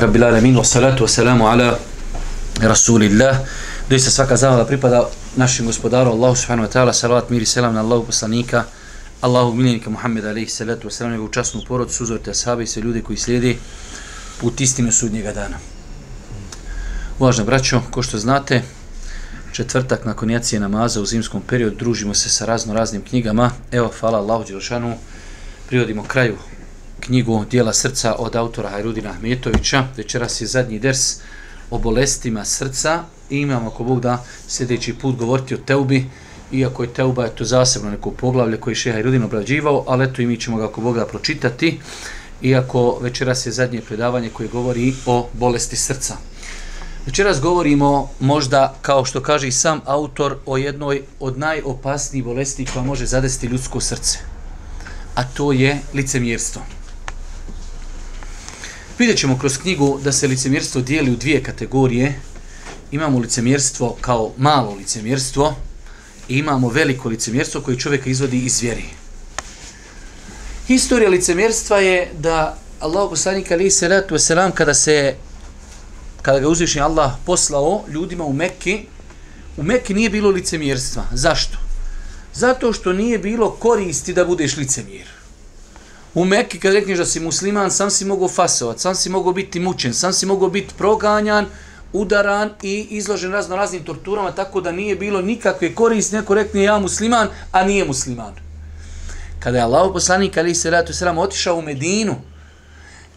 Alhamdulillah, rabbil alamin, wa salatu wa salamu ala rasulillah. Doista svaka zahvala pripada našim gospodaru Allahu subhanahu wa ta'ala, salavat, mir i selam na Allahu poslanika, Allahu miljenika Muhammed alaihi salatu wa salam, njegovu časnu porod, suzorite ashabi i sve ljude koji slijedi put istinu sudnjega dana. Uvažno braćo, ko što znate, četvrtak nakon jacije namaza u zimskom periodu družimo se sa razno raznim knjigama. Evo, hvala Allahu Đelšanu, privodimo kraju knjigu Dijela srca od autora Hajrudina Ahmetovića. Večeras je zadnji ders o bolestima srca i imamo, ako Bog da, sljedeći put govoriti o Teubi, iako je Teuba je to zasebno neko poglavlje koji je Hajrudin obrađivao, ali eto i mi ćemo ga, ako Bog da, pročitati, iako večeras je zadnje predavanje koje govori o bolesti srca. Večeras govorimo možda, kao što kaže i sam autor, o jednoj od najopasnijih bolesti koja može zadesti ljudsko srce. A to je licemjerstvo. Vidjet ćemo kroz knjigu da se licemjerstvo dijeli u dvije kategorije. Imamo licemjerstvo kao malo licemjerstvo i imamo veliko licemjerstvo koje čovjeka izvodi iz vjeri. Historija licemjerstva je da Allah poslanik ali se ratu selam kada se kada ga uzvišnji Allah poslao ljudima u Mekki, u Mekki nije bilo licemjerstva. Zašto? Zato što nije bilo koristi da budeš licemjer. U Mekke kad rekneš da si musliman, sam si mogao fasovat, sam si mogao biti mučen, sam si mogao biti proganjan, udaran i izložen razno raznim torturama, tako da nije bilo nikakve koriste. neko rekne ja musliman, a nije musliman. Kada je Allah poslanik ali se ratu sram otišao u Medinu,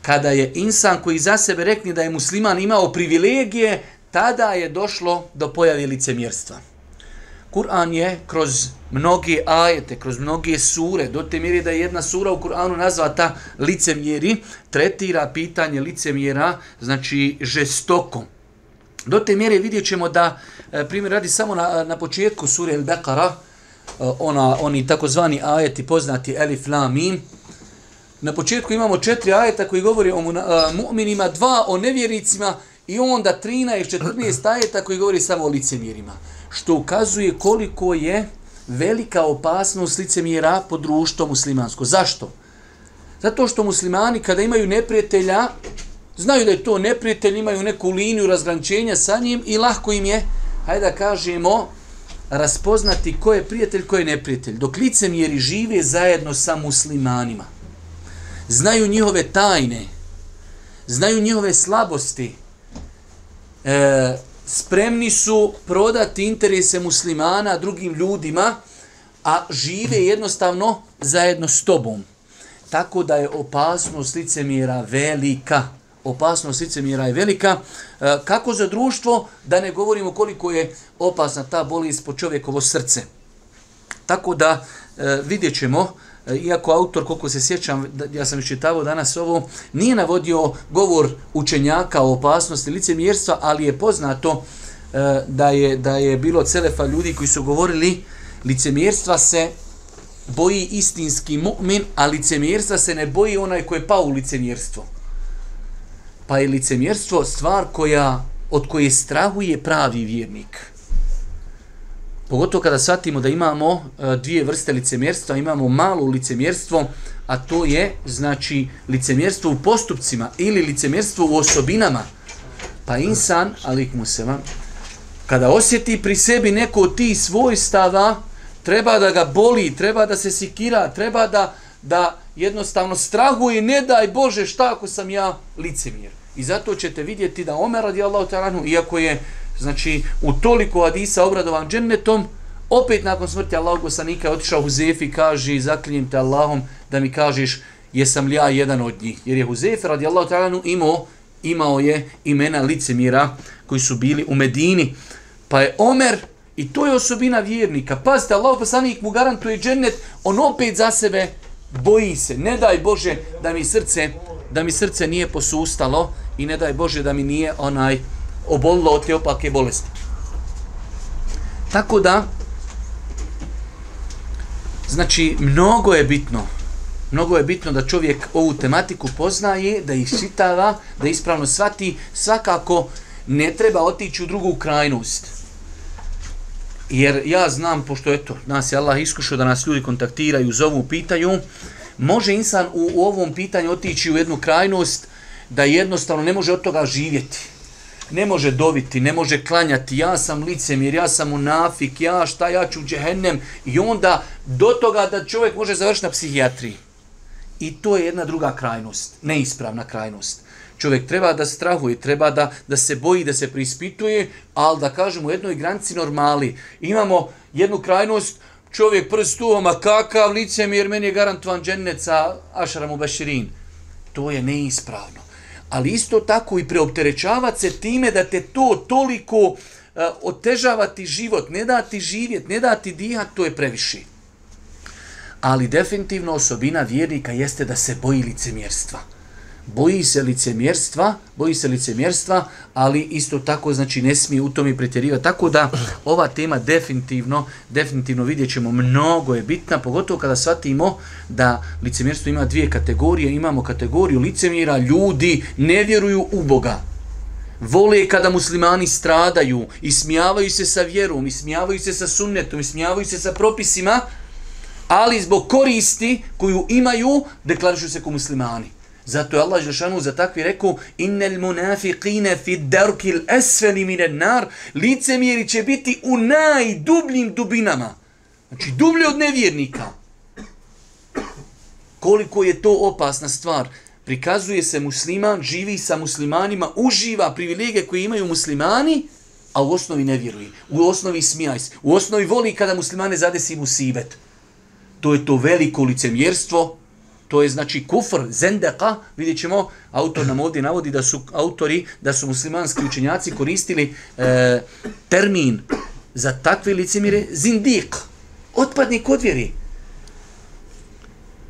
kada je insan koji za sebe rekne da je musliman imao privilegije, tada je došlo do pojave licemjerstva. Kur'an je kroz mnoge ajete, kroz mnoge sure, do te mjere da je jedna sura u Kur'anu nazvata licemjeri, tretira pitanje licemjera, znači žestoko. Do te mjere vidjet ćemo da, e, primjer radi samo na, na početku sure El-Bekara, e, ona, oni takozvani ajeti poznati Elif, Lam, Mim, na početku imamo četiri ajeta koji govori o e, mu'minima, dva o nevjericima i onda 13 14 ajeta koji govori samo o licemjerima što ukazuje koliko je velika opasnost licemjera po društvo muslimansko. Zašto? Zato što muslimani kada imaju neprijatelja, znaju da je to neprijatelj, imaju neku liniju razgrančenja sa njim i lahko im je, hajde da kažemo, raspoznati ko je prijatelj, ko je neprijatelj. Dok licemjeri žive zajedno sa muslimanima, znaju njihove tajne, znaju njihove slabosti, e, spremni su prodati interese muslimana drugim ljudima, a žive jednostavno zajedno s tobom. Tako da je opasnost licemjera velika. Opasnost licemjera je velika. E, kako za društvo, da ne govorimo koliko je opasna ta bolest po čovjekovo srce. Tako da e, vidjet ćemo, E, iako autor, koliko se sjećam, ja sam iščitavao danas ovo, nije navodio govor učenjaka o opasnosti licemjerstva, ali je poznato e, da je, da je bilo celefa ljudi koji su govorili licemjerstva se boji istinski mu'min, a licemjerstva se ne boji onaj koji je pao u licemjerstvo. Pa je licemjerstvo stvar koja, od koje strahuje pravi vjernik. Pogotovo kada shvatimo da imamo e, dvije vrste licemjerstva, imamo malo licemjerstvo, a to je znači licemjerstvo u postupcima ili licemjerstvo u osobinama. Pa insan, alik mu se vam, kada osjeti pri sebi neko od tih svojstava, treba da ga boli, treba da se sikira, treba da, da jednostavno strahuje, ne daj Bože šta ako sam ja licemjer. I zato ćete vidjeti da Omer radijallahu ta'ala, iako je znači u toliko hadisa obradovan džennetom, opet nakon smrti Allahog poslanika otišao Huzefi i kaže, zaklinjem te Allahom da mi kažeš jesam li ja jedan od njih. Jer je Huzefi radijallahu ta'ala imao, imao je imena licemira koji su bili u Medini. Pa je Omer, i to je osobina vjernika, pazite, Allahog poslanik mu garantuje džennet, on opet za sebe boji se. Ne daj Bože da mi srce da mi srce nije posustalo i ne daj Bože da mi nije onaj obolila od te opake bolesti. Tako da, znači, mnogo je bitno, mnogo je bitno da čovjek ovu tematiku poznaje, da ih čitava, da ispravno svati, svakako ne treba otići u drugu krajnost. Jer ja znam, pošto eto, nas je Allah iskušao da nas ljudi kontaktiraju, zovu, pitaju, može insan u, u ovom pitanju otići u jednu krajnost, da jednostavno ne može od toga živjeti. Ne može doviti, ne može klanjati, ja sam licemir, ja sam unafik, ja šta, ja ću džehennem. I onda do toga da čovjek može završiti na psihijatriji. I to je jedna druga krajnost, neispravna krajnost. Čovjek treba da strahuje, treba da, da se boji, da se prispituje, ali da kažemo u jednoj granici normali. Imamo jednu krajnost, čovjek prst tu, ma kakav licem, jer meni je garantovan dženneca Ašara Baširin. To je neispravno. Ali isto tako i preopterećavati se time da te to toliko e, uh, otežavati život, ne dati živjet, ne dati dihat, to je previše. Ali definitivno osobina vjernika jeste da se boji licemjerstva boji se licemjerstva, boji se licemjerstva, ali isto tako znači ne smije u tome pretjerivati. Tako da ova tema definitivno, definitivno vidjet ćemo, mnogo je bitna, pogotovo kada shvatimo da licemjerstvo ima dvije kategorije. Imamo kategoriju licemjera, ljudi ne vjeruju u Boga. Vole kada muslimani stradaju, ismijavaju se sa vjerom, ismijavaju se sa sunnetom, ismijavaju se sa propisima, ali zbog koristi koju imaju, deklarišu se ko muslimani. Zato je Allah Žešanu za takvi rekao Innel munafiqine fi darkil esfeli mine nar Licemjeri će biti u najdubljim dubinama. Znači dublje od nevjernika. Koliko je to opasna stvar. Prikazuje se musliman, živi sa muslimanima, uživa privilegije koje imaju muslimani, a u osnovi ne vjeruje. U osnovi smijaj se. U osnovi voli kada muslimane zadesi musibet. To je to veliko licemjerstvo, to je znači kufr, zendeka, vidjet ćemo, autor nam ovdje navodi da su autori, da su muslimanski učenjaci koristili e, termin za takve licemire, zindik, otpadnik od vjeri.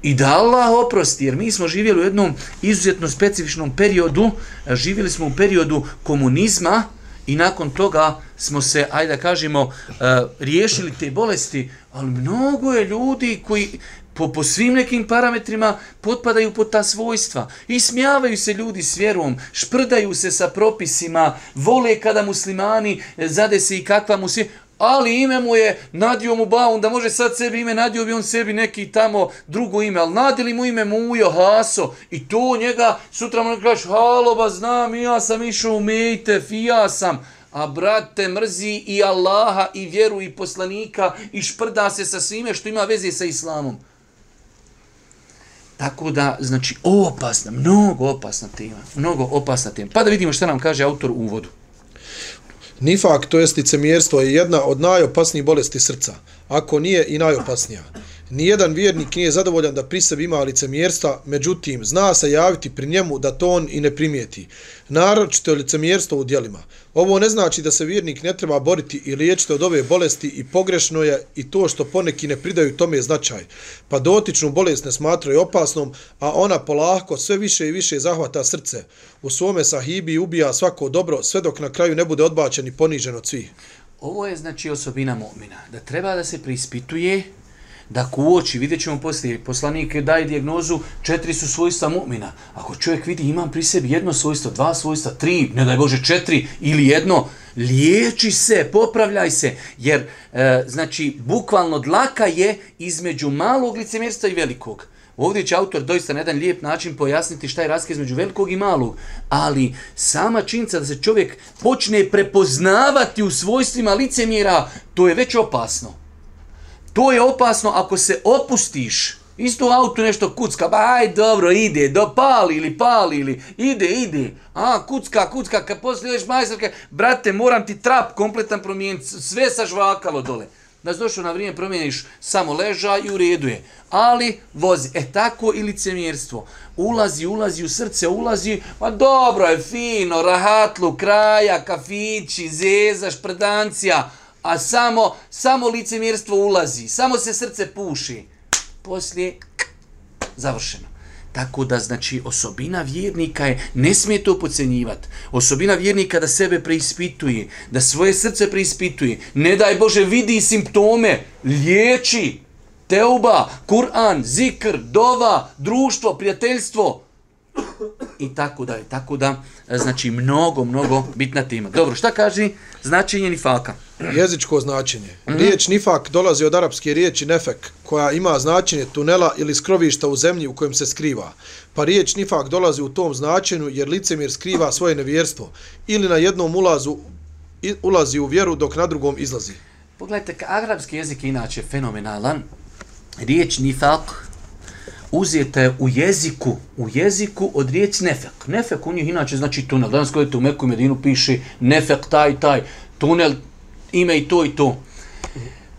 I da Allah oprosti, jer mi smo živjeli u jednom izuzetno specifičnom periodu, e, živjeli smo u periodu komunizma i nakon toga smo se, ajde da kažemo, e, riješili te bolesti, ali mnogo je ljudi koji, po, po svim nekim parametrima potpadaju pod ta svojstva. I smijavaju se ljudi s vjerom, šprdaju se sa propisima, vole kada muslimani e, zade se i kakva mu se... Ali ime mu je nadio mu baun, da može sad sebi ime, nadio bi on sebi neki tamo drugo ime, ali nadili mu ime Mujo, Haso, i to njega sutra mu kažeš, halo, ba znam, ja sam išao u Mejte, ja sam, a brate mrzi i Allaha, i vjeru, i poslanika, i šprda se sa svime što ima veze sa Islamom. Tako da, znači, opasna, mnogo opasna tema, mnogo opasna tema. Pa da vidimo šta nam kaže autor u uvodu. Nifak, to jest licemjerstvo, je jedna od najopasnijih bolesti srca, ako nije i najopasnija. Nijedan vjernik nije zadovoljan da pri sebi ima licemjerstva, međutim, zna se javiti pri njemu da to on i ne primijeti. Naročito je licemjerstvo u dijelima. Ovo ne znači da se vjernik ne treba boriti i liječiti od ove bolesti i pogrešno je i to što poneki ne pridaju tome značaj. Pa dotičnu bolest ne smatraju opasnom, a ona polahko sve više i više zahvata srce. U svome sahibi ubija svako dobro sve dok na kraju ne bude odbačen i ponižen od svih. Ovo je znači osobina mu'mina, da treba da se prispituje da kuoči, vidjet ćemo poslije, poslanik daje dijagnozu, četiri su svojstva mu'mina. Ako čovjek vidi imam pri sebi jedno svojstvo, dva svojstva, tri, ne daj Bože četiri ili jedno, liječi se, popravljaj se, jer e, znači bukvalno dlaka je između malog licemjerstva i velikog. Ovdje će autor doista na jedan lijep način pojasniti šta je razlika između velikog i malog, ali sama činjenica da se čovjek počne prepoznavati u svojstvima licemjera, to je već opasno. To je opasno ako se opustiš. Isto u autu nešto kucka, ba aj dobro, ide, do pali ili pali ili ide, ide. A, kucka, kucka, kad posliješ majstorka, majstorke, brate, moram ti trap kompletan promijeniti, sve sa žvakalo dole. Da si došao na vrijeme, promijeniš samo leža i u redu je. Ali vozi. E tako i licemjerstvo. Ulazi, ulazi u srce, ulazi, ma dobro je, fino, rahatlu, kraja, kafići, zeza, šprdancija, a samo, samo licemjerstvo ulazi, samo se srce puši. Poslije, završeno. Tako da, znači, osobina vjernika je, ne smije to pocenjivati. Osobina vjernika da sebe preispituje, da svoje srce preispituje. Ne daj Bože, vidi simptome, liječi, teuba, Kur'an, zikr, dova, društvo, prijateljstvo i tako da je. Tako da, e, znači, mnogo, mnogo bitna tema. Dobro, šta kaže značenje nifaka? Jezičko značenje. -hmm. Riječ nifak dolazi od arapske riječi nefek, koja ima značenje tunela ili skrovišta u zemlji u kojem se skriva. Pa riječ nifak dolazi u tom značenju jer licemir skriva svoje nevjerstvo ili na jednom ulazu ulazi u vjeru dok na drugom izlazi. Pogledajte, arapski jezik je inače fenomenalan. Riječ nifak uzete u jeziku, u jeziku od riječ nefek. Nefek u njih inače znači tunel. Danas gledajte u Meku Medinu piše nefek taj, taj, tunel, ime i to i to.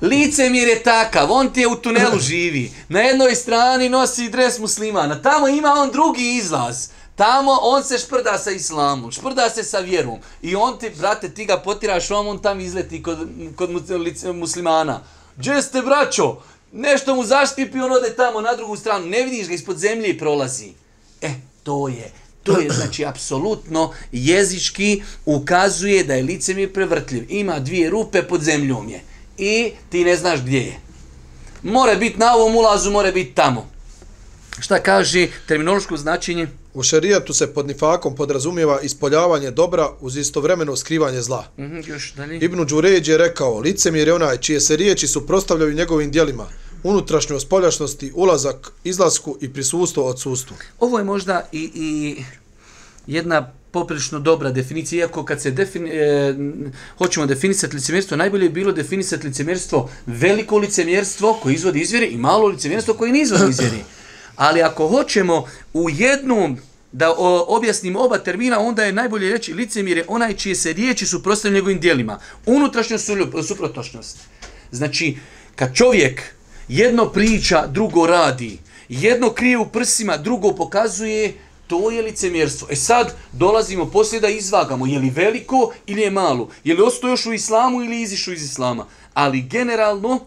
Lice mir je takav, on ti je u tunelu živi. Na jednoj strani nosi dres muslimana, tamo ima on drugi izlaz. Tamo on se šprda sa islamom, šprda se sa vjerom. I on ti, brate, ti ga potiraš, on tam izleti kod, kod muslimana. Gdje ste, braćo? Nešto mu zaštipi, on ode tamo na drugu stranu, ne vidiš ga ispod zemlje i prolazi. E, to je, to je znači apsolutno jezički ukazuje da je lice mi prevrtljiv. Ima dvije rupe pod zemljom je i ti ne znaš gdje je. More biti na ovom ulazu, more biti tamo. Šta kaže terminološko značenje? U šerijatu se pod nifakom podrazumijeva ispoljavanje dobra uz istovremeno skrivanje zla. Mm -hmm, još dalje. Ibn Đuređ je rekao, licemir je onaj čije se riječi suprostavljaju njegovim dijelima, unutrašnjoj spoljašnosti, ulazak, izlasku i prisustvo odsustvu. Ovo je možda i, i jedna poprilično dobra definicija, iako kad se defini, e, hoćemo definisati licemjerstvo, najbolje je bilo definisati licemjerstvo veliko licemjerstvo koje izvodi izvjeri i malo licemjerstvo koje ne izvodi izvjeri. Ali ako hoćemo u jednom da o, objasnimo oba termina, onda je najbolje reći licemjer je onaj čije se riječi suprostavljaju njegovim dijelima. Unutrašnjost su suprotnošnost. Znači, kad čovjek jedno priča, drugo radi, jedno krije u prsima, drugo pokazuje, to je licemjerstvo. E sad dolazimo poslije da izvagamo, je li veliko ili je malo, je li ostao još u islamu ili izišao iz islama. Ali generalno,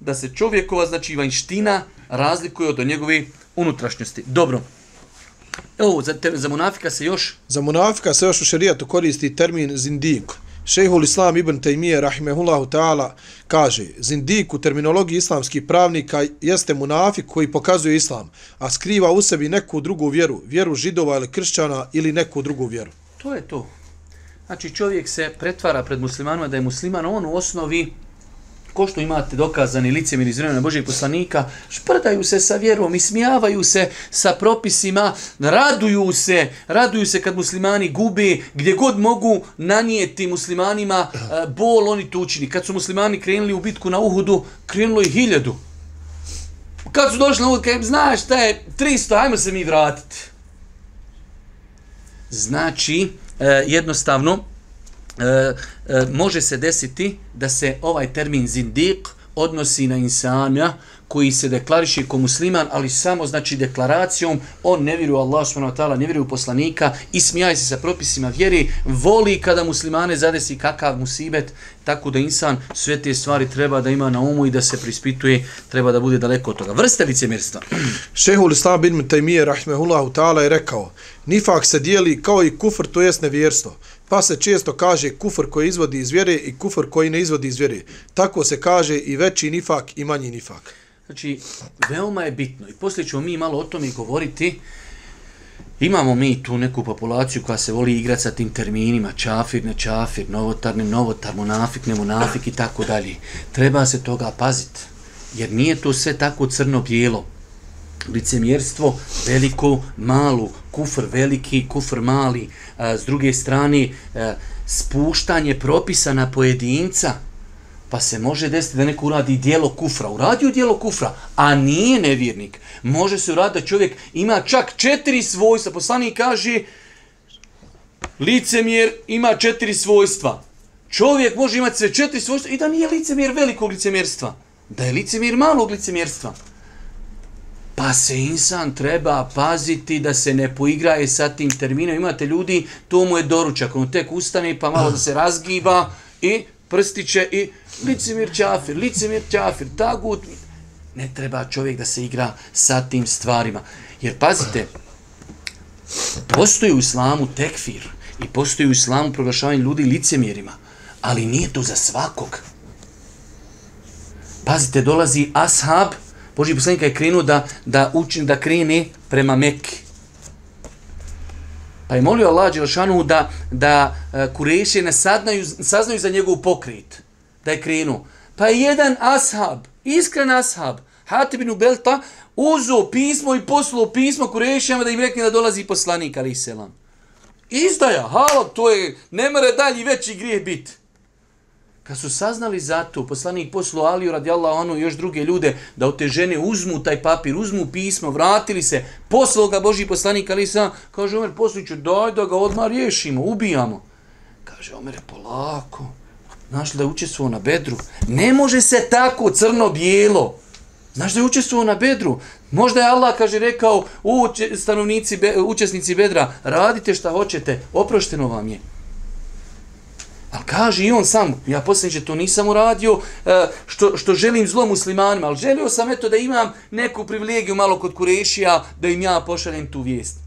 da se čovjekova, znači vanština, razlikuje od njegove unutrašnjosti. Dobro. Evo, za, te, za munafika se još... Za munafika se još u šerijatu koristi termin zindik. Šejhul Islam ibn Taymiye rahimehullahu ta'ala kaže, zindik u terminologiji islamskih pravnika jeste munafik koji pokazuje islam, a skriva u sebi neku drugu vjeru, vjeru židova ili kršćana ili neku drugu vjeru. To je to. Znači čovjek se pretvara pred muslimanima da je musliman, on u osnovi ko što imate dokazani licemir iz vremena Božeg poslanika, šprdaju se sa vjerom, ismijavaju se sa propisima, raduju se, raduju se kad muslimani gube, gdje god mogu nanijeti muslimanima uh, bol, oni to učini. Kad su muslimani krenuli u bitku na Uhudu, krenulo je hiljadu. Kad su došli na Uhudu, kaj, znaš šta je, 300, ajmo se mi vratiti. Znači, uh, jednostavno, e, e, može se desiti da se ovaj termin zindik odnosi na insana koji se deklariše kao musliman, ali samo znači deklaracijom, on ne vjeruje Allah subhanahu wa ta'ala, ne vjeruje u poslanika, i smijaje se sa propisima vjeri, voli kada muslimane zadesi kakav musibet, tako da insan sve te stvari treba da ima na umu i da se prispituje, treba da bude daleko od toga. Vrste licemjerstva. Šehul Islam bin Taymiye, rahmehullahu ta'ala, je rekao, nifak se dijeli kao i kufr, to jest nevjerstvo. Pa se često kaže kufr koji izvodi iz vjere i kufr koji ne izvodi iz vjere. Tako se kaže i veći nifak i manji nifak. Znači, veoma je bitno. I poslije ćemo mi malo o tome govoriti. Imamo mi tu neku populaciju koja se voli igrati sa tim terminima. Čafir, ne čafir, novotar, ne novotar, monafik, ne monafik i tako dalje. Treba se toga paziti. Jer nije to sve tako crno-bijelo licemjerstvo veliko, malo, kufr veliki, kufr mali, a, s druge strane a, spuštanje propisa na pojedinca, pa se može desiti da neko uradi dijelo kufra, uradio dijelo kufra, a nije nevjernik. Može se uraditi da čovjek ima čak četiri svojstva, poslani kaže licemjer ima četiri svojstva. Čovjek može imati sve četiri svojstva i da nije licemjer velikog licemjerstva, da je licemjer malog licemjerstva. Pa se insan treba paziti da se ne poigraje sa tim terminom. Imate ljudi, to mu je doručak, on tek ustane pa malo da se razgiba i prstiće i licimir čafir, licimir čafir, tagut. Ne treba čovjek da se igra sa tim stvarima. Jer pazite, postoji u islamu tekfir i postoji u islamu proglašavanje ljudi licemirima, ali nije to za svakog. Pazite, dolazi ashab, Boži poslanik je krenuo da, da učin da krene prema Mekke. Pa je molio Allah Đelšanu da, da e, uh, Kureše ne saznaju, saznaju za njegov pokrit, da je krenuo. Pa je jedan ashab, iskren ashab, Hatib ibn Belta, uzo pismo i poslao pismo Kurešijama da im rekne da dolazi poslanik, ali selam. Izdaja, halo, to je, ne mre dalji veći grijeh biti. Kad su saznali za to, poslanik poslu Aliju radijallahu anu i još druge ljude da od te žene uzmu taj papir, uzmu pismo, vratili se, poslao ga Boži poslanik Ali sam, kaže Omer, posliću, daj da ga odmah riješimo, ubijamo. Kaže Omer, polako, znaš li da je učestvovao na bedru? Ne može se tako crno-bijelo. Znaš da je učestvovao na bedru? Možda je Allah, kaže, rekao, u stanovnici, učesnici bedra, radite šta hoćete, oprošteno vam je. Ali kaže i on sam, ja posljednje to nisam uradio e, što, što želim zlo muslimanima, ali želio sam eto da imam neku privilegiju malo kod Kurešija da im ja pošaljem tu vijest.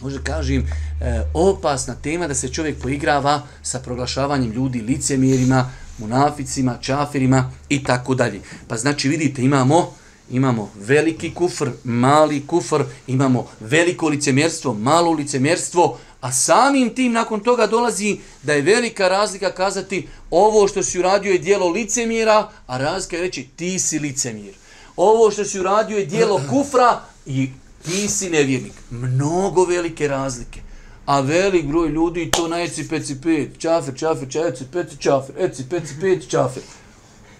Možda kažem, e, opasna tema da se čovjek poigrava sa proglašavanjem ljudi licemjerima, munaficima, čafirima i tako dalje. Pa znači vidite imamo imamo veliki kufr, mali kufr, imamo veliko licemjerstvo, malo licemjerstvo, A samim tim nakon toga dolazi da je velika razlika kazati ovo što si uradio je dijelo licemira, a razlika je reći ti si licemir. Ovo što si uradio je dijelo kufra i ti si nevjernik. Mnogo velike razlike. A velik broj ljudi to na eci peci pet, čafer, čafer, čafer, eci peci čafer, eci peci pet, čafer.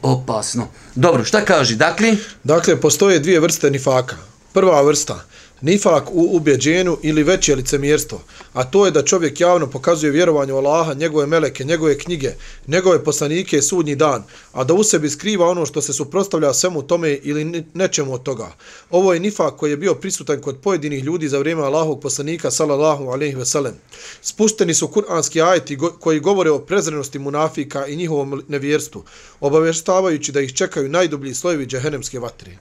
Opasno. Dobro, šta kaži? Dakle? Dakle, postoje dvije vrste nifaka. Prva vrsta, nifak u ubjeđenju ili veće licemjerstvo, a to je da čovjek javno pokazuje vjerovanje u Allaha, njegove meleke, njegove knjige, njegove poslanike sudnji dan, a da u sebi skriva ono što se suprostavlja svemu tome ili nečemu od toga. Ovo je nifak koji je bio prisutan kod pojedinih ljudi za vrijeme Allahog poslanika, sallallahu alaihi ve sellem. Spušteni su kuranski ajeti koji govore o prezrenosti munafika i njihovom nevjerstvu, obavještavajući da ih čekaju najdublji slojevi džehenemske vatre.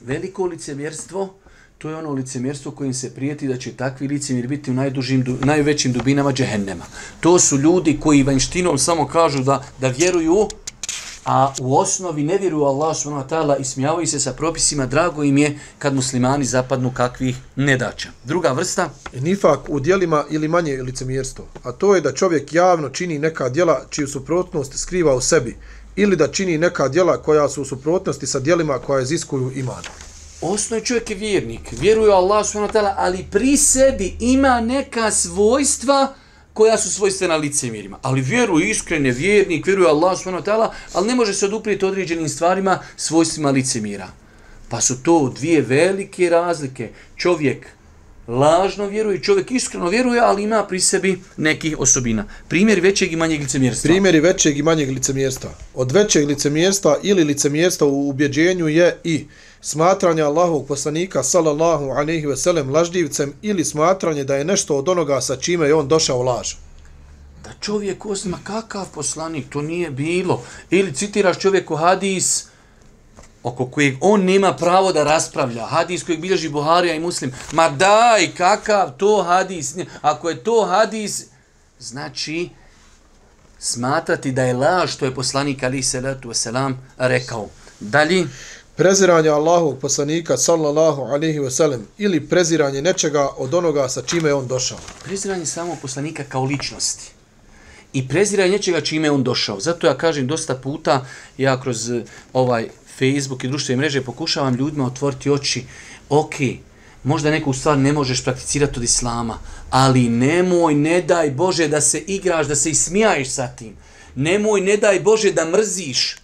Veliko licemjerstvo To je ono licemjerstvo kojim se prijeti da će takvi licemjer biti u najdužim, najvećim dubinama džehennema. To su ljudi koji vanštinom samo kažu da, da vjeruju, a u osnovi ne vjeruju Allah subhanahu i smijavaju se sa propisima. Drago im je kad muslimani zapadnu kakvih nedača. Druga vrsta? Nifak u dijelima ili manje licemjerstvo. A to je da čovjek javno čini neka dijela čiju suprotnost skriva u sebi ili da čini neka dijela koja su u suprotnosti sa dijelima koja iziskuju iman osnovni čovjek je vjernik, vjeruje Allah subhanahu wa ali pri sebi ima neka svojstva koja su svojstvena licemirima. Ali vjeruje iskrene, vjernik, vjeruje Allah subhanahu wa ali ne može se oduprijeti određenim stvarima svojstvima licemira. Pa su to dvije velike razlike. Čovjek lažno vjeruje, čovjek iskreno vjeruje, ali ima pri sebi nekih osobina. Primjer većeg i manjeg licemjerstva. Primjeri većeg i manjeg licemjerstva. Od većeg licemjerstva ili licemjerstva u ubjeđenju je i smatranje Allahovog poslanika sallallahu alejhi ve sellem lažljivcem ili smatranje da je nešto od onoga sa čime je on došao laž. Da čovjek uzma kakav poslanik, to nije bilo. Ili citiraš čovjeku hadis oko kojeg on nema pravo da raspravlja. Hadis kojeg bilježi Buharija i Muslim. Ma daj, kakav to hadis? Ako je to hadis, znači smatrati da je laž što je poslanik ali se letu selam rekao. Dalje preziranje Allahovog poslanika sallallahu alaihi ve sellem ili preziranje nečega od onoga sa čime je on došao. Preziranje samo poslanika kao ličnosti. I preziranje nečega čime je on došao. Zato ja kažem dosta puta, ja kroz eh, ovaj Facebook i društvene mreže pokušavam ljudima otvoriti oči. Ok, možda neku stvar ne možeš prakticirati od Islama, ali nemoj, ne daj Bože da se igraš, da se ismijaješ sa tim. Nemoj, ne daj Bože da mrziš.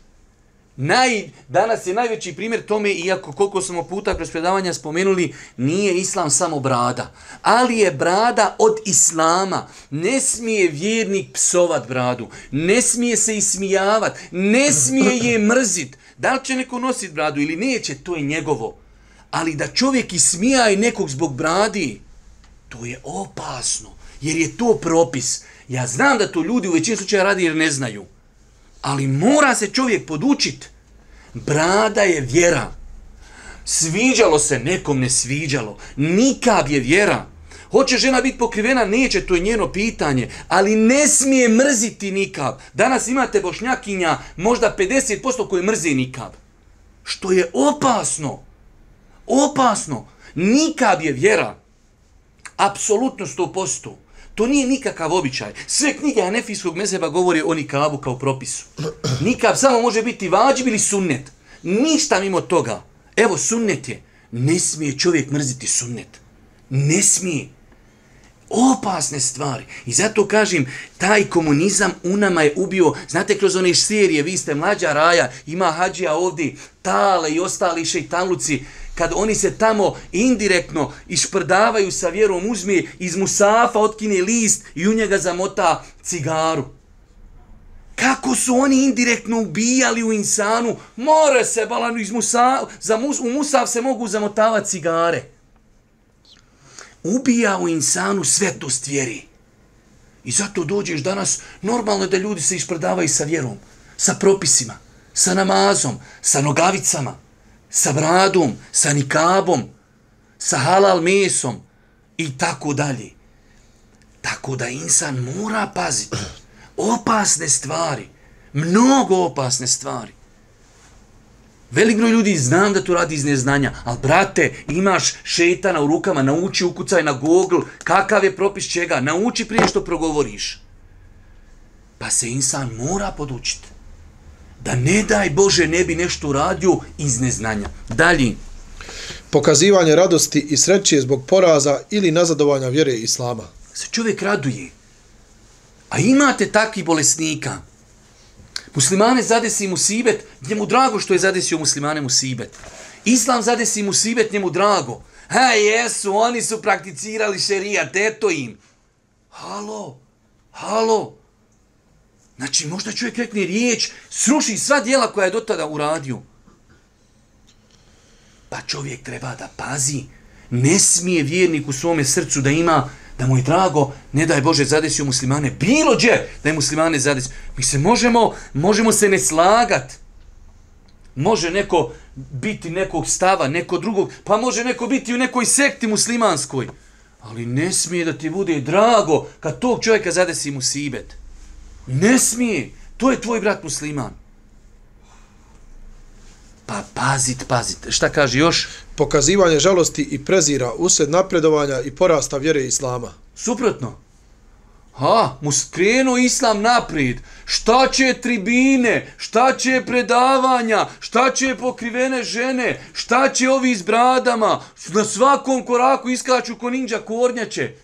Naj, danas je najveći primjer tome, iako koliko smo puta kroz predavanja spomenuli, nije islam samo brada. Ali je brada od islama. Ne smije vjernik psovat bradu. Ne smije se ismijavat. Ne smije je mrzit. Da li će neko nosit bradu ili neće, to je njegovo. Ali da čovjek ismija i nekog zbog bradi, to je opasno. Jer je to propis. Ja znam da to ljudi u većini slučaja radi jer ne znaju. Ali mora se čovjek podučit. Brada je vjera. Sviđalo se, nekom ne sviđalo. Nikab je vjera. Hoće žena biti pokrivena, neće, to je njeno pitanje. Ali ne smije mrziti nikab. Danas imate bošnjakinja, možda 50% koje mrze nikab. Što je opasno. Opasno. Nikab je vjera. Apsolutno 100%. To nije nikakav običaj. Sve knjige Hanefijskog mezeba govori o nikabu kao propisu. Nikab samo može biti vađib ili sunnet. Ništa mimo toga. Evo, sunnet je. Ne smije čovjek mrziti sunnet. Ne smije. Opasne stvari. I zato kažem, taj komunizam u nama je ubio, znate, kroz one serije, vi ste mlađa raja, ima hađija ovdje, tale i ostali šeitanluci, kad oni se tamo indirektno išprdavaju sa vjerom, uzme iz musafa, otkine list i u njega zamota cigaru. Kako su oni indirektno ubijali u insanu? More se, balanu, iz musafa, za mus, u musaf se mogu zamotavati cigare. Ubija u insanu svetost vjeri. I zato dođeš danas, normalno da ljudi se išprdavaju sa vjerom, sa propisima, sa namazom, sa nogavicama sa bradom, sa nikabom, sa halal mesom i tako dalje. Tako da insan mora paziti. Opasne stvari. Mnogo opasne stvari. Velik broj ljudi znam da to radi iz neznanja, ali brate, imaš šetana u rukama, nauči ukucaj na Google kakav je propis čega, nauči prije što progovoriš. Pa se insan mora podučiti da ne daj Bože ne bi nešto uradio iz neznanja. Dalje. Pokazivanje radosti i sreće zbog poraza ili nazadovanja vjere Islama. Se čovjek raduje. A imate takvi bolesnika. Muslimane zadesi mu sibet, njemu drago što je zadesio muslimane mu sibet. Islam zadesi mu sibet, njemu drago. Ha, jesu, oni su prakticirali šerijat, eto im. Halo, halo, Znači, možda čovjek rekne riječ, sruši sva dijela koja je do tada uradio. Pa čovjek treba da pazi. Ne smije vjernik u svome srcu da ima, da mu je drago, ne daj Bože, zadesio muslimane. Bilo gdje da je muslimane zadesio. Mi se možemo, možemo se ne slagat. Može neko biti nekog stava, neko drugog, pa može neko biti u nekoj sekti muslimanskoj. Ali ne smije da ti bude drago kad tog čovjeka zadesi musibet. Ne smije. To je tvoj brat musliman. Pa pazit, pazit. Šta kaže još? Pokazivanje žalosti i prezira usred napredovanja i porasta vjere Islama. Suprotno. Ha, mu skrenu islam naprijed. Šta će tribine? Šta će predavanja? Šta će pokrivene žene? Šta će ovi s bradama? Na svakom koraku iskaču ko ninja kornjače.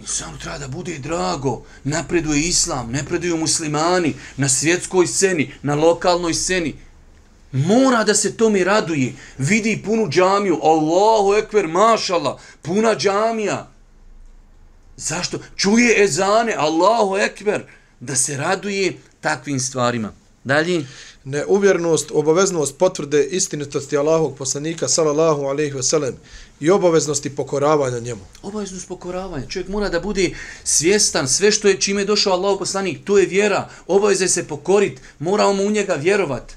Insanu treba da bude drago, napreduje islam, napreduju muslimani na svjetskoj sceni, na lokalnoj sceni. Mora da se to mi raduje. Vidi punu džamiju, Allahu ekver, mašala, puna džamija. Zašto? Čuje ezane, Allahu ekber, da se raduje takvim stvarima. Dalje? Neuvjernost, obaveznost potvrde istinitosti Allahog poslanika, salallahu alaihi ve sellem, i obaveznosti pokoravanja njemu. Obaveznost pokoravanja. Čovjek mora da bude svjestan sve što je čime je došao Allahov poslanik. To je vjera. Obaveze se pokorit. Moramo u njega vjerovat.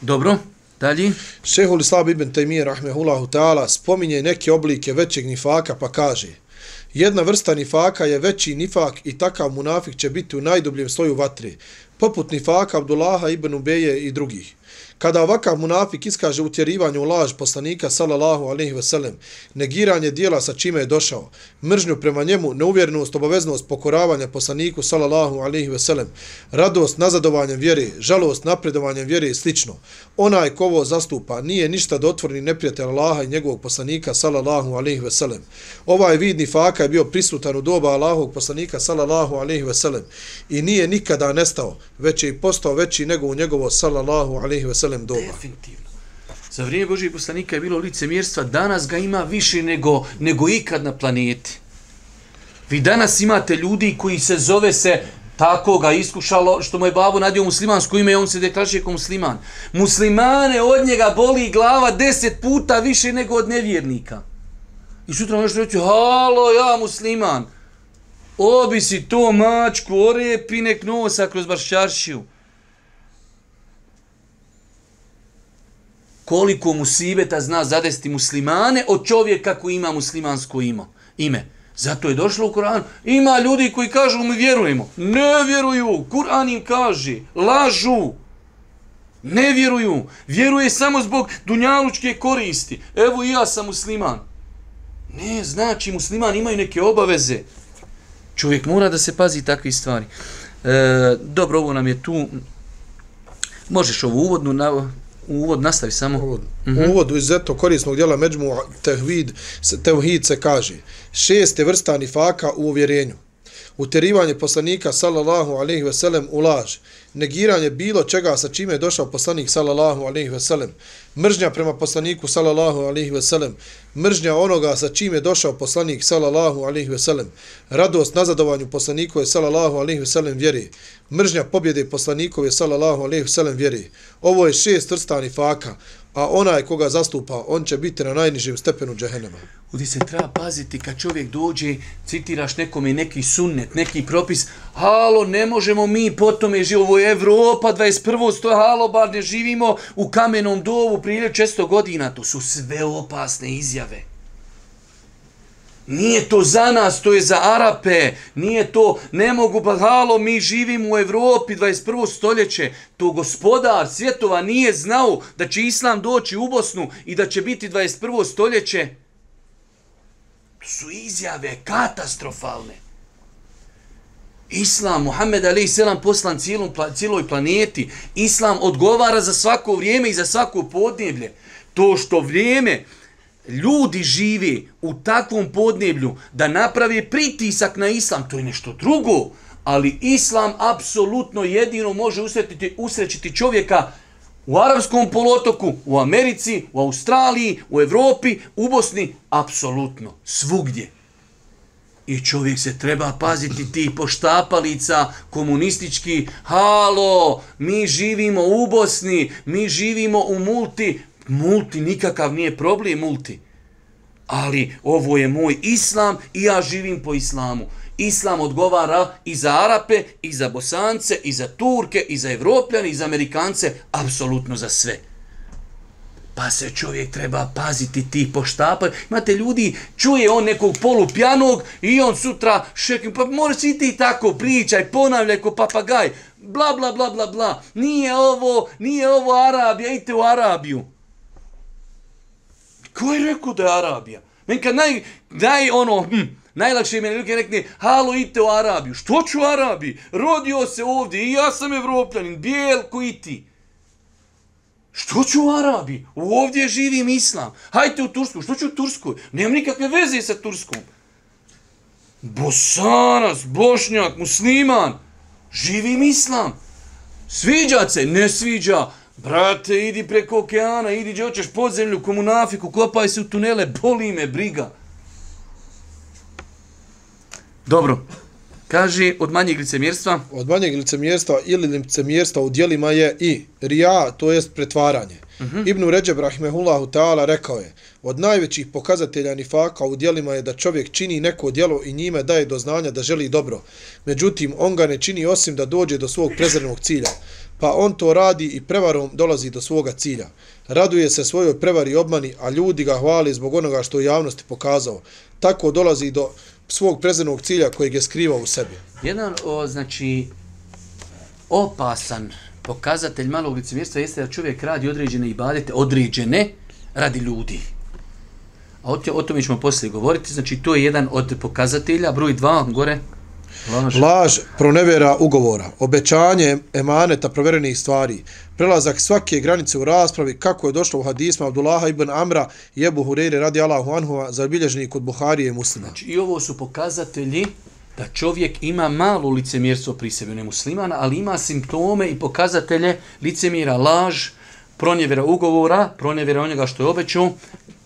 Dobro. Dalje. Šehul Islam ibn Taymiye rahmehullahu ta'ala spominje neke oblike većeg nifaka pa kaže Jedna vrsta nifaka je veći nifak i takav munafik će biti u najdubljem sloju vatre, poput nifaka Abdullaha ibn Ubeje i drugih. Kada ovakav munafik iskaže utjerivanje u laž poslanika sallallahu alaihi ve sellem, negiranje dijela sa čime je došao, mržnju prema njemu, neuvjernost, obaveznost pokoravanja poslaniku sallallahu alaihi ve sellem, radost nazadovanjem vjere, žalost napredovanjem vjere i slično, onaj ko ovo zastupa nije ništa dotvorni neprijatelj Allaha i njegovog poslanika sallallahu alaihi ve sellem. Ovaj vidni faka je bio prisutan u doba Allahovog poslanika sallallahu alaihi ve sellem i nije nikada nestao, već je i postao veći nego u njegovo sallallahu alaihi ve sellem sellem doba. Definitivno. Za vrijeme Božih poslanika je bilo lice mjerstva, danas ga ima više nego, nego ikad na planeti. Vi danas imate ljudi koji se zove se tako ga iskušalo, što mu je babo nadio muslimansko ime, i on se deklašuje kao musliman. Muslimane od njega boli glava deset puta više nego od nevjernika. I sutra možeš reći, halo, ja musliman. Obi si to mačku, orepi nek nosa kroz baršćaršiju. Koliko musibeta zna zadesti muslimane od čovjeka koji ima muslimansko imo, ime. Zato je došlo u Koranu. Ima ljudi koji kažu mi vjerujemo. Ne vjeruju. Kur'an im kaže. Lažu. Ne vjeruju. Vjeruje samo zbog dunjalučke koristi. Evo i ja sam musliman. Ne, znači musliman imaju neke obaveze. Čovjek mora da se pazi takvi stvari. E, dobro, ovo nam je tu. Možeš ovu uvodnu, na, uvod nastavi samo. Uvod. Mm -hmm. U uvodu iz eto korisnog dijela Međmu Tevhid, Tevhid se kaže šeste vrsta nifaka u uvjerenju. Uterivanje poslanika sallallahu alejhi ve sellem u laž, negiranje bilo čega sa čime je došao poslanik sallallahu alejhi ve sellem, mržnja prema poslaniku sallallahu alejhi ve sellem, mržnja onoga sa čime je došao poslanik sallallahu alejhi ve sellem, radost nazadovanju poslanikove sallallahu alejhi ve sellem vjeri, mržnja pobjede poslanikove sallallahu alejhi ve sellem vjeri. Ovo je šest vrsta nifaka, a onaj koga zastupa, on će biti na najnižem stepenu džehennema. Udi se treba paziti kad čovjek dođe, citiraš nekome neki sunnet, neki propis, halo, ne možemo mi potom tome živimo, ovo je Evropa, 21. stoje, halo, bar ne živimo u kamenom dovu prije često godina, to su sve opasne izjave. Nije to za nas, to je za Arape. Nije to, ne mogu, pa halo, mi živimo u Evropi 21. stoljeće. To gospodar svjetova nije znao da će Islam doći u Bosnu i da će biti 21. stoljeće. To su izjave katastrofalne. Islam, Muhammed Ali Selam poslan cijelom, cijeloj planeti. Islam odgovara za svako vrijeme i za svako podneblje. To što vrijeme, ljudi živi u takvom podneblju da napravi pritisak na islam, to je nešto drugo. Ali islam apsolutno jedino može usrećiti, usrećiti čovjeka u arapskom polotoku, u Americi, u Australiji, u Evropi, u Bosni, apsolutno, svugdje. I čovjek se treba paziti ti poštapalica komunistički, halo, mi živimo u Bosni, mi živimo u multi, multi nikakav nije problem multi. Ali ovo je moj islam i ja živim po islamu. Islam odgovara i za Arape, i za Bosance, i za Turke, i za Evropljane, i za Amerikance, apsolutno za sve. Pa se čovjek treba paziti ti poštapa. Imate ljudi, čuje on nekog polupjanog i on sutra šekim, pa moraš i ti tako pričaj, ponavljaj ko papagaj, bla bla bla bla bla. Nije ovo, nije ovo Arabija, idite u Arabiju. Ko je rekao da je Arabija? Men kad naj, naj ono, hm, najlakše mi je ljudi rekne, halo, idite u Arabiju. Što ću u Arabiji? Rodio se ovdje i ja sam evropljanin, bijel ko i ti. Što ću u Arabiji? Ovdje živim islam. Hajte u Tursku. Što ću u Turskoj? Nemam nikakve veze sa Turskom. Bosanac, bošnjak, musliman. Živim islam. Sviđa se? Ne sviđa. Brate, idi preko okeana, idi gdje hoćeš pod zemlju, komunafiku, kopaj se u tunele, boli me, briga. Dobro. Kaže, od manjeg licemjerstva? Od manjeg licemjerstva ili licemjerstva u dijelima je i rija, to jest pretvaranje. Uh mhm. -huh. Ibn Ređeb Rahmehullahu ta'ala rekao je, od najvećih pokazatelja nifaka u dijelima je da čovjek čini neko dijelo i njime daje do znanja da želi dobro. Međutim, on ga ne čini osim da dođe do svog prezrenog cilja pa on to radi i prevarom dolazi do svoga cilja. Raduje se svojoj prevari i obmani, a ljudi ga hvali zbog onoga što je javnosti pokazao. Tako dolazi do svog prezenog cilja kojeg je skrivao u sebi. Jedan, o, znači, opasan pokazatelj malog licemjerstva jeste da čovjek radi određene ibadete, određene radi ljudi. A o, o tome ćemo poslije govoriti. Znači, to je jedan od pokazatelja. Broj dva, gore. Laž. Laž, pronevera ugovora, obećanje emaneta proverenih stvari, prelazak svake granice u raspravi, kako je došlo u hadisma Abdullaha ibn Amra i Ebu Hureyre radi Allahu Anhuva za bilježni kod Buharije i muslima. Znači, I ovo su pokazatelji da čovjek ima malo licemjerstvo pri sebi, ne muslimana, ali ima simptome i pokazatelje licemjera, laž, pronevera ugovora, pronevera onjega što je obećao,